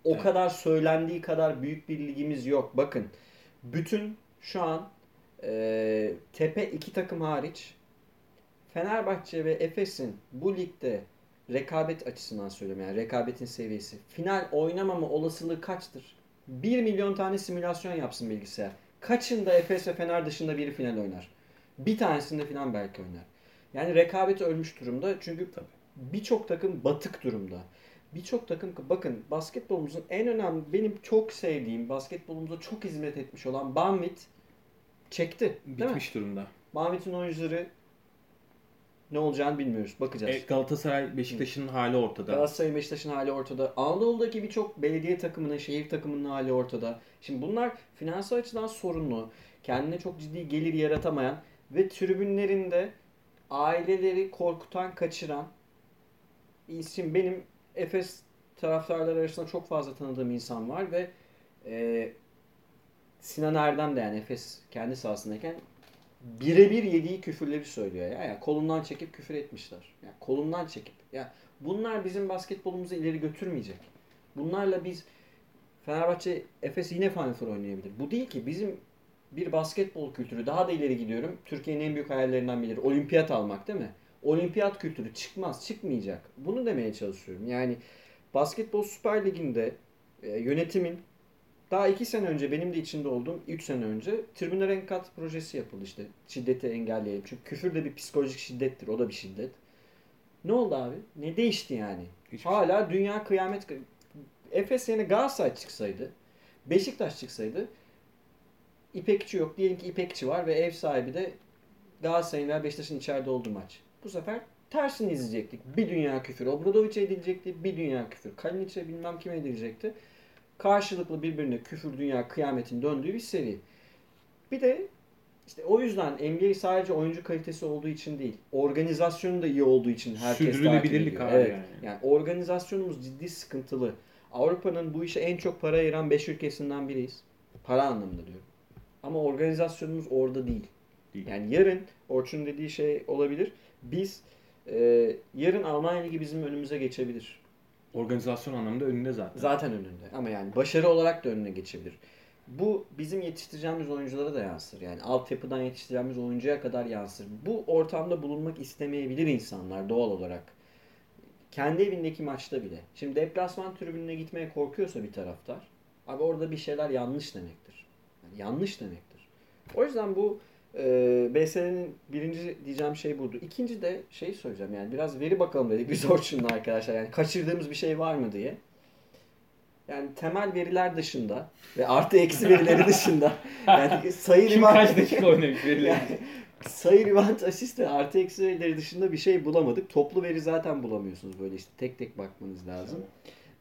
O Evet. kadar söylendiği kadar büyük bir ligimiz yok. Bakın bütün şu an e, tepe iki takım hariç Fenerbahçe ve Efes'in bu ligde rekabet açısından söylüyorum yani rekabetin seviyesi. Final oynamama olasılığı kaçtır? 1 milyon tane simülasyon yapsın bilgisayar. Kaçında Efes ve Fener dışında biri final oynar? Bir tanesinde falan belki oynar. Yani rekabet ölmüş durumda. Çünkü birçok takım batık durumda. Birçok takım bakın basketbolumuzun en önemli benim çok sevdiğim basketbolumuza çok hizmet etmiş olan Banvit çekti. Bitmiş durumda. Banvit'in oyuncuları ne olacağını bilmiyoruz. Bakacağız. E, Galatasaray, Beşiktaş'ın hali ortada. Galatasaray Beşiktaş'ın hali ortada. Anadolu'daki birçok belediye takımının, şehir takımının hali ortada. Şimdi bunlar finansal açıdan sorunlu. Kendine çok ciddi gelir yaratamayan ve tribünlerinde aileleri korkutan, kaçıran isim. Benim Efes taraftarları arasında çok fazla tanıdığım insan var ve e, Sinan Erdem de yani Efes kendi sahasındayken birebir yediği küfürleri söylüyor ya. Yani kolundan çekip küfür etmişler. Yani kolundan çekip. Ya bunlar bizim basketbolumuzu ileri götürmeyecek. Bunlarla biz Fenerbahçe Efes yine Final Four oynayabilir. Bu değil ki bizim bir basketbol kültürü daha da ileri gidiyorum. Türkiye'nin en büyük hayallerinden biri olimpiyat almak değil mi? Olimpiyat kültürü çıkmaz, çıkmayacak. Bunu demeye çalışıyorum. Yani Basketbol Süper Ligi'nde e, yönetimin daha iki sene önce benim de içinde olduğum 3 sene önce tribünler enkat projesi yapıldı işte. Şiddeti engelleyelim. Çünkü küfür de bir psikolojik şiddettir. O da bir şiddet. Ne oldu abi? Ne değişti yani? Hiçbir şey. Hala dünya kıyamet... Efes yerine Galatasaray çıksaydı, Beşiktaş çıksaydı İpekçi yok. Diyelim ki İpekçi var ve ev sahibi de Galatasaray'ın veya Beşiktaş'ın içeride olduğu maç. Bu sefer tersini izleyecektik. Bir dünya küfür. Obradovic'e edilecekti. Bir dünya küfür. Kalinic'e bilmem kime edilecekti. Karşılıklı birbirine küfür dünya kıyametin döndüğü bir seri. Bir de işte o yüzden NBA sadece oyuncu kalitesi olduğu için değil, organizasyonu da iyi olduğu için herkes takip Sürdürülebilirlik abi evet. yani. Yani organizasyonumuz ciddi sıkıntılı. Avrupa'nın bu işe en çok para ayıran 5 ülkesinden biriyiz. Para anlamında diyorum. Ama organizasyonumuz orada değil. Yani yarın Orçun dediği şey olabilir. Biz e, yarın Almanya Ligi bizim önümüze geçebilir. Organizasyon anlamında önünde zaten. Zaten önünde. Ama yani başarı olarak da önüne geçebilir. Bu bizim yetiştireceğimiz oyunculara da yansır. Yani altyapıdan yetiştireceğimiz oyuncuya kadar yansır. Bu ortamda bulunmak istemeyebilir insanlar doğal olarak. Kendi evindeki maçta bile. Şimdi deplasman tribününe gitmeye korkuyorsa bir taraftar. Abi orada bir şeyler yanlış demektir. Yani yanlış demektir. O yüzden bu e, BS'nin birinci diyeceğim şey buydu. İkinci de şey söyleyeceğim yani biraz veri bakalım dedik biz Orçun'la arkadaşlar. Yani kaçırdığımız bir şey var mı diye. Yani temel veriler dışında ve artı eksi verileri dışında yani sayı Kim kaç dakika oynamış belli. yani sayı rebound asist ve artı eksi verileri dışında bir şey bulamadık. Toplu veri zaten bulamıyorsunuz böyle işte tek tek bakmanız lazım.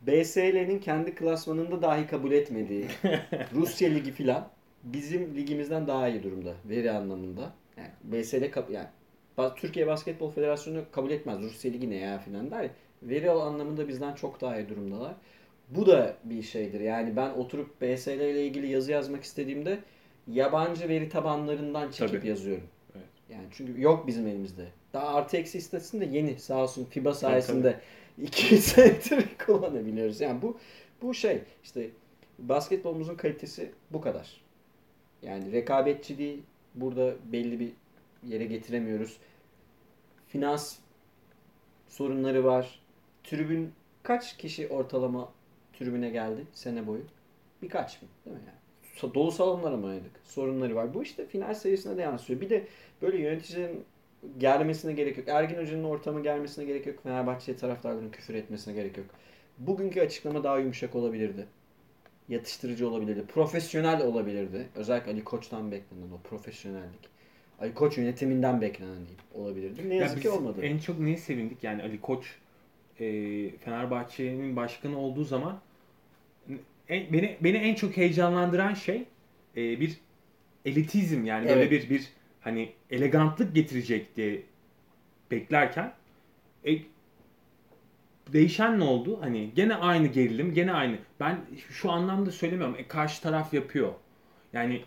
BSL'nin kendi klasmanında dahi kabul etmediği Rusya Ligi filan bizim ligimizden daha iyi durumda veri anlamında. Yani BSL kab- yani Türkiye Basketbol Federasyonu kabul etmez. Rusya Ligi ne ya filan der. Veri anlamında bizden çok daha iyi durumdalar. Bu da bir şeydir. Yani ben oturup BSL ile ilgili yazı yazmak istediğimde yabancı veri tabanlarından çekip Tabii. yazıyorum. Evet. Yani çünkü yok bizim elimizde. Daha artı eksi istatistiğinde yeni sağ olsun FIBA sayesinde 2 senedir kullanabiliyoruz. Yani bu bu şey işte basketbolumuzun kalitesi bu kadar. Yani rekabetçiliği burada belli bir yere getiremiyoruz. Finans sorunları var. Tribün kaç kişi ortalama tribüne geldi sene boyu? Birkaç mı? Değil mi yani? Dolu salonlara mı oynadık? Sorunları var. Bu işte final serisine de yansıyor. Bir de böyle yöneticilerin germesine gerek yok. Ergin Hoca'nın ortamı germesine gerek yok. Fenerbahçe taraftarlarının küfür etmesine gerek yok. Bugünkü açıklama daha yumuşak olabilirdi. Yatıştırıcı olabilirdi. Profesyonel olabilirdi. Özellikle Ali Koç'tan beklenen o profesyonellik. Ali Koç yönetiminden beklenen değil olabilirdi. Ne Ya yazık biz ki olmadı. En çok neye sevindik yani Ali Koç e, Fenerbahçe'nin başkanı olduğu zaman en- beni beni en çok heyecanlandıran şey e, bir elitizm yani böyle Evet. bir bir hani elegantlık getirecek diye beklerken e, değişen ne oldu? Hani gene aynı gerilim, gene aynı. Ben şu anlamda söylemiyorum. E, karşı taraf yapıyor. Yani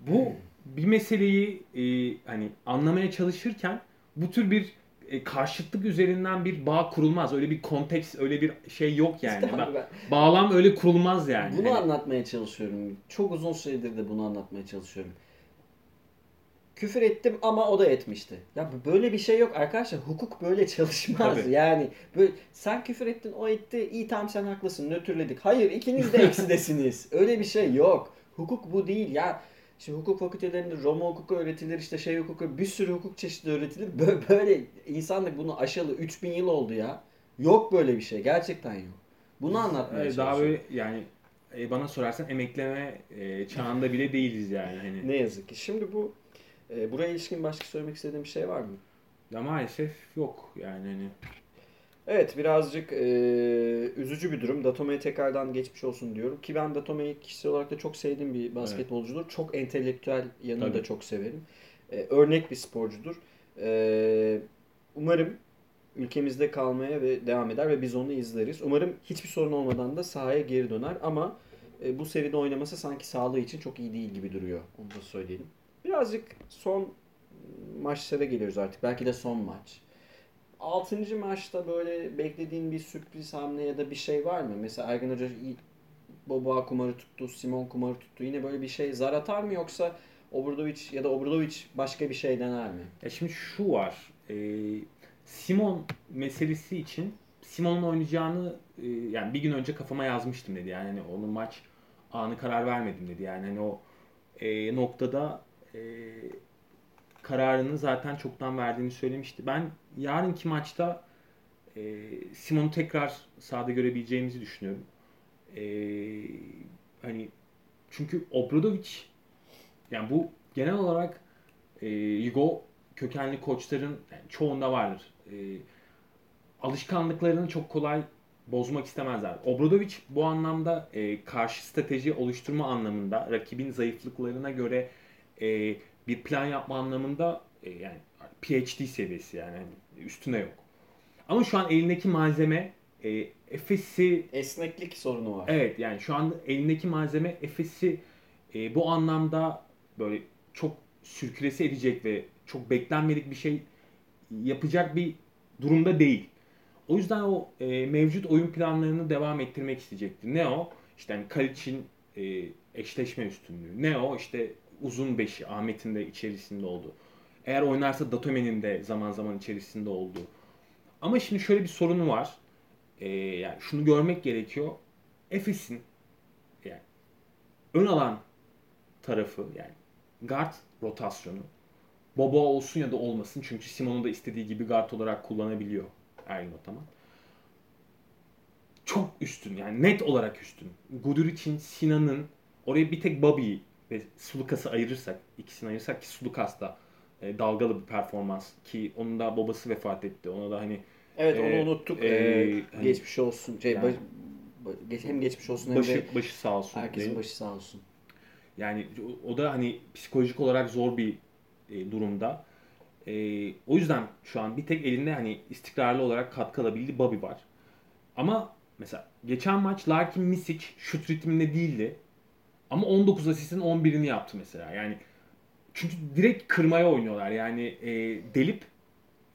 bu bir meseleyi e, hani anlamaya çalışırken bu tür bir e, karşıtlık üzerinden bir bağ kurulmaz. Öyle bir konteks, öyle bir şey yok yani. Ben- ben- bağlam öyle kurulmaz yani. Bunu Hani- anlatmaya çalışıyorum. Çok uzun süredir de bunu anlatmaya çalışıyorum. Küfür ettim ama o da etmişti. Ya böyle bir şey yok arkadaşlar. Hukuk böyle çalışmaz. Tabii. Yani böyle sen küfür ettin, o etti. İyi tamam sen haklısın. Nötrledik. Hayır, ikiniz de eksidesiniz. Öyle bir şey yok. Hukuk bu değil ya. Şimdi hukuk fakültelerinde Roma hukuku öğretilir, işte şey hukuku, bir sürü hukuk çeşidi öğretilir. Bö- Böyle insanlık bunu aşalı 3000 yıl oldu ya. Yok böyle bir şey. Gerçekten yok. Bunu anlatmaya Evet, daha böyle yani e, bana sorarsan emekleme e, çağında bile değiliz yani. Hani. Ne yazık ki. Şimdi bu e, buraya ilişkin başka söylemek istediğim bir şey var mı? Ya maalesef yok yani hani. Evet birazcık e, üzücü bir durum. Datome'ye tekrardan geçmiş olsun diyorum. Ki ben Datome'yi kişisel olarak da çok sevdiğim bir basketbolcudur. Çok entelektüel yanını Tabii. da çok severim. E, örnek bir sporcudur. E, umarım ülkemizde kalmaya ve devam eder ve biz onu izleriz. Umarım hiçbir sorun olmadan da sahaya geri döner ama e, bu seride oynaması sanki sağlığı için çok iyi değil gibi duruyor. Onu da söyleyelim. Birazcık son maçlara geliyoruz artık. Belki de son maç. 6. maçta böyle beklediğin bir sürpriz hamle ya da bir şey var mı? Mesela Ergen Hoca Boba kumarı tuttu, Simon kumarı tuttu. Yine böyle bir şey zar atar mı yoksa Obradovic ya da Obradovic başka bir şey dener mi? Ya şimdi şu var. e, Simon meselesi için Simon'un oynayacağını e, yani bir gün önce kafama yazmıştım dedi. Yani hani onun maç anı karar vermedim dedi. Yani hani o e, noktada e, kararını zaten çoktan verdiğini söylemişti. Ben yarınki maçta e, Simon'u tekrar sahada görebileceğimizi düşünüyorum. E, hani çünkü Obradovic yani bu genel olarak e, Yugo kökenli koçların yani çoğunda vardır. E, alışkanlıklarını çok kolay bozmak istemezler. Obradovic bu anlamda e, karşı strateji oluşturma anlamında rakibin zayıflıklarına göre e, bir plan yapma anlamında e, yani PhD seviyesi yani hani üstüne yok. Ama şu an elindeki malzeme e, Efes'i Esneklik sorunu var. Evet yani şu anda elindeki malzeme Efes'i e, bu anlamda böyle çok sürkülese edecek ve çok beklenmedik bir şey yapacak bir durumda değil. O yüzden o e, mevcut oyun planlarını devam ettirmek isteyecektir. Ne o? İşte hani Kalic'in e, eşleşme üstünlüğü. Ne o? İşte uzun beşi Ahmet'in de içerisinde olduğu. Eğer oynarsa Datome'nin de zaman zaman içerisinde olduğu. Ama şimdi şöyle bir sorunu var. E, yani şunu görmek gerekiyor. Efes'in yani ön alan tarafı yani guard rotasyonu Bobo olsun ya da olmasın çünkü Simon'u da istediği gibi guard olarak kullanabiliyor Ergin Ataman. Çok üstün yani net olarak üstün. Guduric'in, Sinan'ın oraya bir tek Bobby'yi ve Sulukas'ı ayırırsak, ikisini ayırırsak ki Sulukas da e, dalgalı bir performans ki onun da babası vefat etti. Ona da hani Evet onu Ee, unuttuk. e, Ee, hani- geçmiş olsun. Şey, Yani- baş- hem geçmiş olsun hem başı de başı sağ olsun. herkesin diyeyim. başı sağ olsun. Yani o- o da hani psikolojik olarak zor bir e, durumda. E, o yüzden şu an bir tek elinde hani istikrarlı olarak katkı alabildiği Bobby var. Ama mesela geçen maç Larkin Misic şut ritminde değildi. Ama 19 asistin 11'ini yaptı mesela. Yani çünkü direkt kırmaya oynuyorlar. Yani e, delip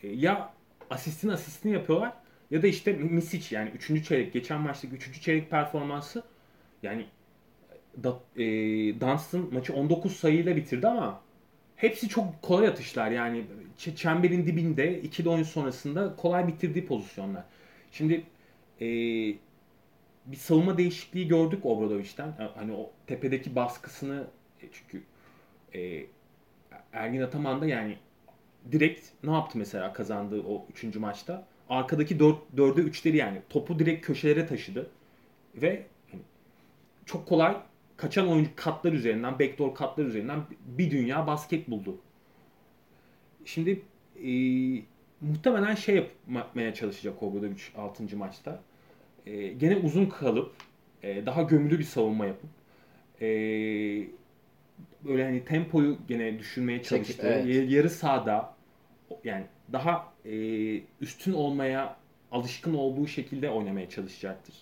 e, ya asistin asistini yapıyorlar ya da işte Misic yani 3. çeyrek geçen maçtaki 3. çeyrek performansı yani da, e, Dunstan maçı 19 sayıyla bitirdi ama hepsi çok kolay atışlar yani çemberin dibinde ikili oyun sonrasında kolay bitirdiği pozisyonlar. Şimdi e, bir savunma değişikliği gördük Obradovic'den. Hani o tepedeki baskısını e, çünkü e, Ergin Ataman da yani direkt ne yaptı mesela kazandığı o 3. maçta? Arkadaki 4 4'e 3'leri yani topu direkt köşelere taşıdı ve hani çok kolay kaçan oyuncu katlar üzerinden, backdoor katlar üzerinden bir dünya basket buldu. Şimdi e, muhtemelen şey yapmaya çalışacak Obradovic 6. maçta. E, gene uzun kalıp e, daha gömülü bir savunma yapıp e, böyle hani tempoyu gene düşürmeye Çekip, çalıştı. evet. Yarı sahada yani daha e, üstün olmaya alışkın olduğu şekilde oynamaya çalışacaktır.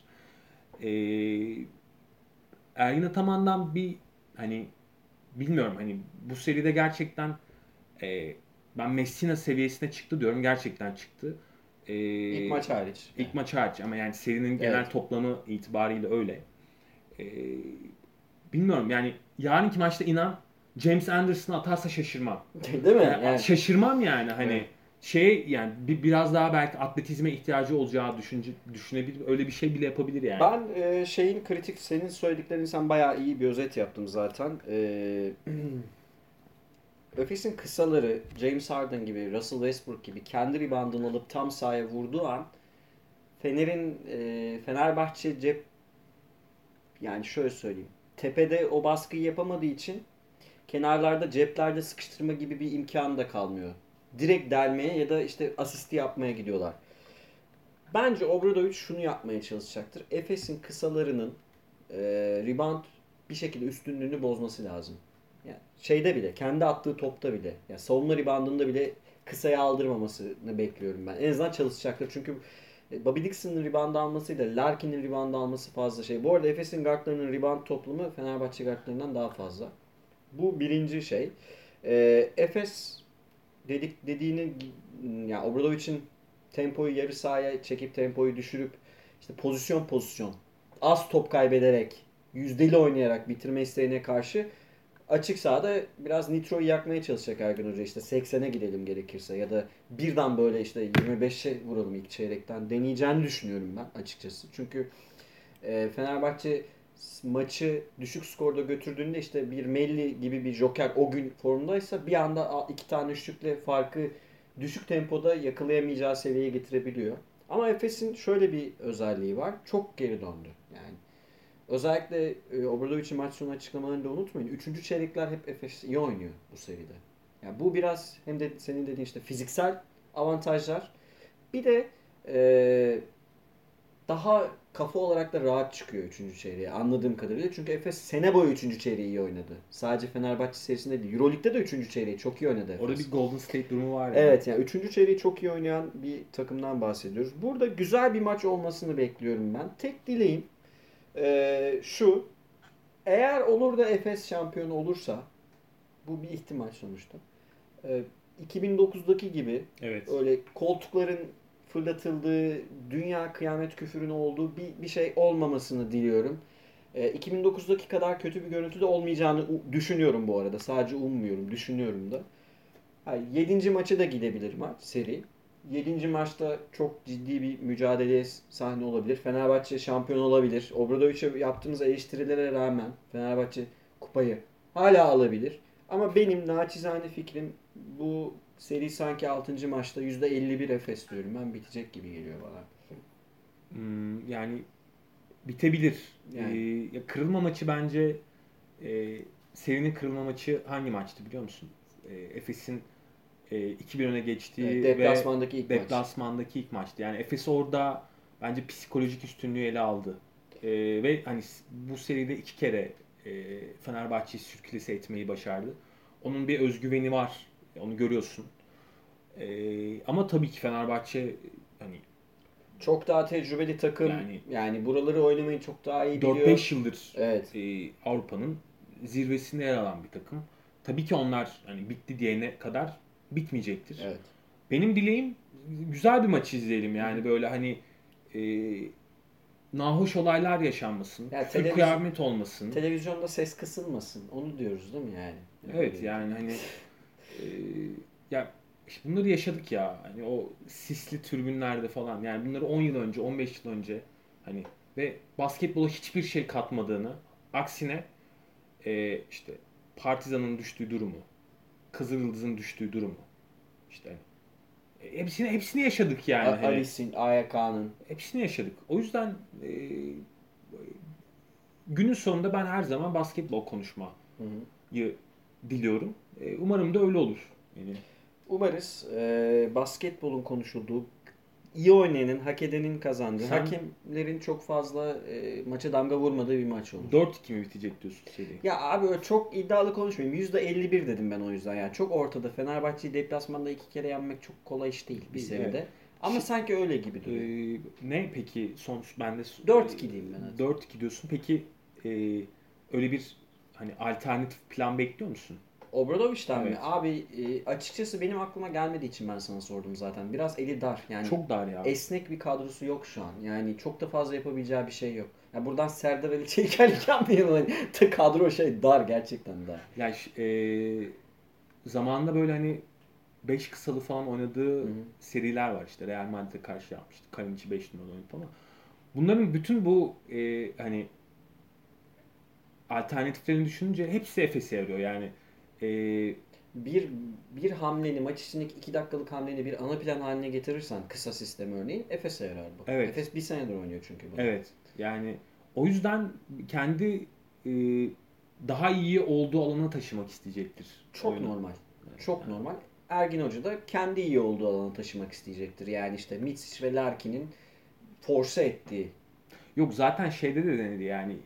E, Ergin Ataman'dan bir hani bilmiyorum hani bu seride gerçekten e, ben Messina seviyesine çıktı diyorum. Gerçekten çıktı. E, İlk maç hariç. İlk maç hariç ama yani serinin genel Evet. toplamı itibariyle öyle. E, bilmiyorum yani yarınki maçta inan James Anderson atarsa şaşırmam. Değil mi? Yani Yani, Şaşırmam yani hani Evet. şey yani bir, biraz daha belki atletizme ihtiyacı olacağı düşünce, düşünebilir. Öyle bir şey bile yapabilir yani. ben e, şeyin kritik senin söylediklerini sen bayağı iyi bir özet yaptım zaten. E, Efes'in kısaları James Harden gibi, Russell Westbrook gibi kendi reboundını alıp tam sahaya vurduğu an Fener'in e, Fenerbahçe cep yani şöyle söyleyeyim. Tepede o baskıyı yapamadığı için kenarlarda ceplerde sıkıştırma gibi bir imkanı da kalmıyor. Direkt delmeye ya da işte asisti yapmaya gidiyorlar. Bence Obradovic şunu yapmaya çalışacaktır. Efes'in kısalarının e, rebound bir şekilde üstünlüğünü bozması lazım. Yani şeyde bile, kendi attığı topta bile, yani savunma reboundında bile kısaya aldırmamasını bekliyorum ben. En azından çalışacaktır. Çünkü e, Bobby Dixon'ın rebound almasıyla Larkin'in rebound alması fazla şey. Bu arada Efes'in guardlarının rebound toplumu Fenerbahçe guardlarından daha fazla. Bu birinci şey. E, Efes dedik dediğini yani Obradovic'in tempoyu yarı sahaya çekip tempoyu düşürüp işte pozisyon pozisyon az top kaybederek yüzdeli oynayarak bitirme isteğine karşı açık sahada biraz nitroyu yakmaya çalışacak Ergun Hoca. İşte 80'e gidelim gerekirse ya da birden böyle işte 25'e vuralım ilk çeyrekten deneyeceğini düşünüyorum ben açıkçası. Çünkü e, Fenerbahçe maçı düşük skorda götürdüğünde işte bir Melli gibi bir joker o gün formdaysa bir anda iki tane üçlükle farkı düşük tempoda yakalayamayacağı seviyeye getirebiliyor. Ama Efes'in şöyle bir özelliği var. Çok geri döndü. Yani özellikle e, Obradovic'in maç sonu açıklamalarını da unutmayın. Üçüncü çeyrekler hep Efes iyi oynuyor bu seride. Yani bu biraz hem de senin dediğin işte fiziksel avantajlar. Bir de e, daha kafa olarak da rahat çıkıyor 3. çeyreğe anladığım kadarıyla. Çünkü Efes sene boyu 3. çeyreği iyi oynadı. Sadece Fenerbahçe serisinde değil. Euroleague'de de 3. çeyreği çok iyi oynadı Efes. Orada bir Golden State durumu var ya. Evet yani 3. çeyreği çok iyi oynayan bir takımdan bahsediyoruz. Burada güzel bir maç olmasını bekliyorum ben. Tek dileğim eee, şu. Eğer olur da Efes şampiyon olursa Bu bir ihtimal sonuçta. Ee, 2009'daki gibi Evet. öyle koltukların fırlatıldığı, dünya kıyamet küfürün olduğu bir, bir şey olmamasını diliyorum. Ee, 2009'daki kadar kötü bir görüntü de olmayacağını düşünüyorum bu arada. Sadece ummuyorum, düşünüyorum da. Yani 7. maça da gidebilir maç, seri. 7. maçta çok ciddi bir mücadeleye sahne olabilir. Fenerbahçe şampiyon olabilir. Obradoviç'e yaptığımız eleştirilere rağmen Fenerbahçe kupayı hala alabilir. Ama benim naçizane fikrim bu seri sanki 6. maçta %51 Efes diyorum. Ben bitecek gibi geliyor bana. Hmm, yani bitebilir. Yani. Ee, ya kırılma maçı bence e, serinin kırılma maçı hangi maçtı biliyor musun? E, Efes'in e, 2-1 öne geçtiği Evet, ve deplasmandaki ilk maç. deplasmandaki ilk maçtı. Yani Efes orada bence psikolojik üstünlüğü ele aldı. E, ve hani bu seride iki kere e, Fenerbahçe'yi sürklese etmeyi başardı. Onun bir özgüveni var. Onu görüyorsun. E, ama tabii ki Fenerbahçe hani Çok daha tecrübeli takım. Yani- Yani, buraları oynamayı çok daha iyi biliyor. 4-5 yıldır Evet. e, Avrupa'nın zirvesinde yer alan bir takım. Tabii ki onlar hani bitti diyene kadar bitmeyecektir. Evet. Benim dileğim güzel bir maç izleyelim yani böyle hani e, nahoş olaylar yaşanmasın. Ya küfür kıyamet olmasın. Televizyonda ses kısılmasın. Onu diyoruz değil mi yani? evet yani hani e, ya işte bunları yaşadık ya. Hani o sisli tribünlerde falan. Yani bunları 10 yıl önce, 15 yıl önce hani ve basketbola hiçbir şey katmadığını aksine e, işte Partizan'ın düştüğü durumu, Kızılyıldız'ın düştüğü durumu işte e, hepsini hepsini yaşadık yani. A- Hani, Alice'in, AYK'nın. hepsini yaşadık. O yüzden e, günün sonunda ben her zaman basketbol konuşmayı Hı hı. diliyorum. E, umarım da öyle olur. Yani Umarız e, basketbolun konuşulduğu, iyi oynayanın, hak edenin kazandığı, Sen- hakemlerin çok fazla e, maça damga vurmadığı bir maç olur. 4-2 mi bitecek diyorsun seri? Ya abi öyle çok iddialı konuşmayayım. %51 dedim ben o yüzden yani. Çok ortada. Fenerbahçe'yi deplasmanda iki kere yenmek çok kolay iş değil bir seride. evet. Ama Şi- sanki öyle gibi Ee, duruyor. ne peki sonuç bende 4-2 diyeyim ben hadi. 4-2 diyorsun. Peki e, öyle bir hani alternatif plan bekliyor musun? Obradoviç'ten mi? Evet. Abi e, açıkçası benim aklıma gelmediği için ben sana sordum zaten. Biraz eli dar. Yani Çok dar ya. esnek bir kadrosu yok şu an. Yani çok da fazla yapabileceği bir şey yok. Ya buradan Serdar Ali Çeyikerlik yapmayalım. Hani, kadro şey dar gerçekten dar. Yani ş- e, zamanında böyle hani 5 kısalı falan oynadığı Hı hı. seriler var işte. Real Madrid'e karşı yapmıştı. Kalinici 5 numara oynadı ama bunların bütün bu e, hani alternatiflerini düşününce hepsi Efes'e yarıyor. Yani e, Bir bir hamleni maç içindeki 2 dakikalık hamleni bir ana plan haline getirirsen kısa sistem örneğin Efes'e yarar bu. Evet. Efes bir senedir oynuyor çünkü bunu. Evet. Yani o yüzden kendi e, daha iyi olduğu alana taşımak isteyecektir. Çok oyunu. normal. Çok normal. Ergin Hoca da kendi iyi olduğu alana taşımak isteyecektir. Yani işte Mitsic ve Larkin'in force ettiği. Yok zaten şeyde de denedi yani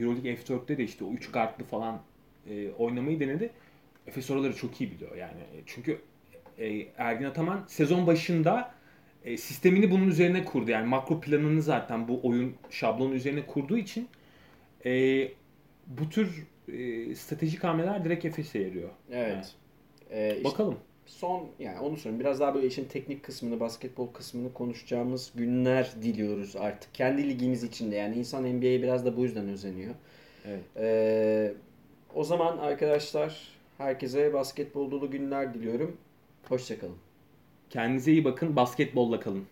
Euroleague F4'te de işte o 3 kartlı falan e, oynamayı denedi. Efes oraları çok iyi biliyor yani. Çünkü e, Ergin Ataman sezon başında e, sistemini bunun üzerine kurdu. Yani makro planını zaten bu oyun şablonu üzerine kurduğu için e, bu tür e, stratejik hamleler direkt Efes'e yarıyor. Evet. Ee, Yani işte bakalım. son yani onu söyleyeyim. Biraz daha böyle işin teknik kısmını, basketbol kısmını konuşacağımız günler diliyoruz artık. Kendi ligimiz içinde yani insan NBA'ye biraz da bu yüzden özeniyor. Evet. Ee, o zaman arkadaşlar herkese basketbol dolu günler diliyorum. Hoşçakalın. Kendinize iyi bakın. Basketbolla kalın.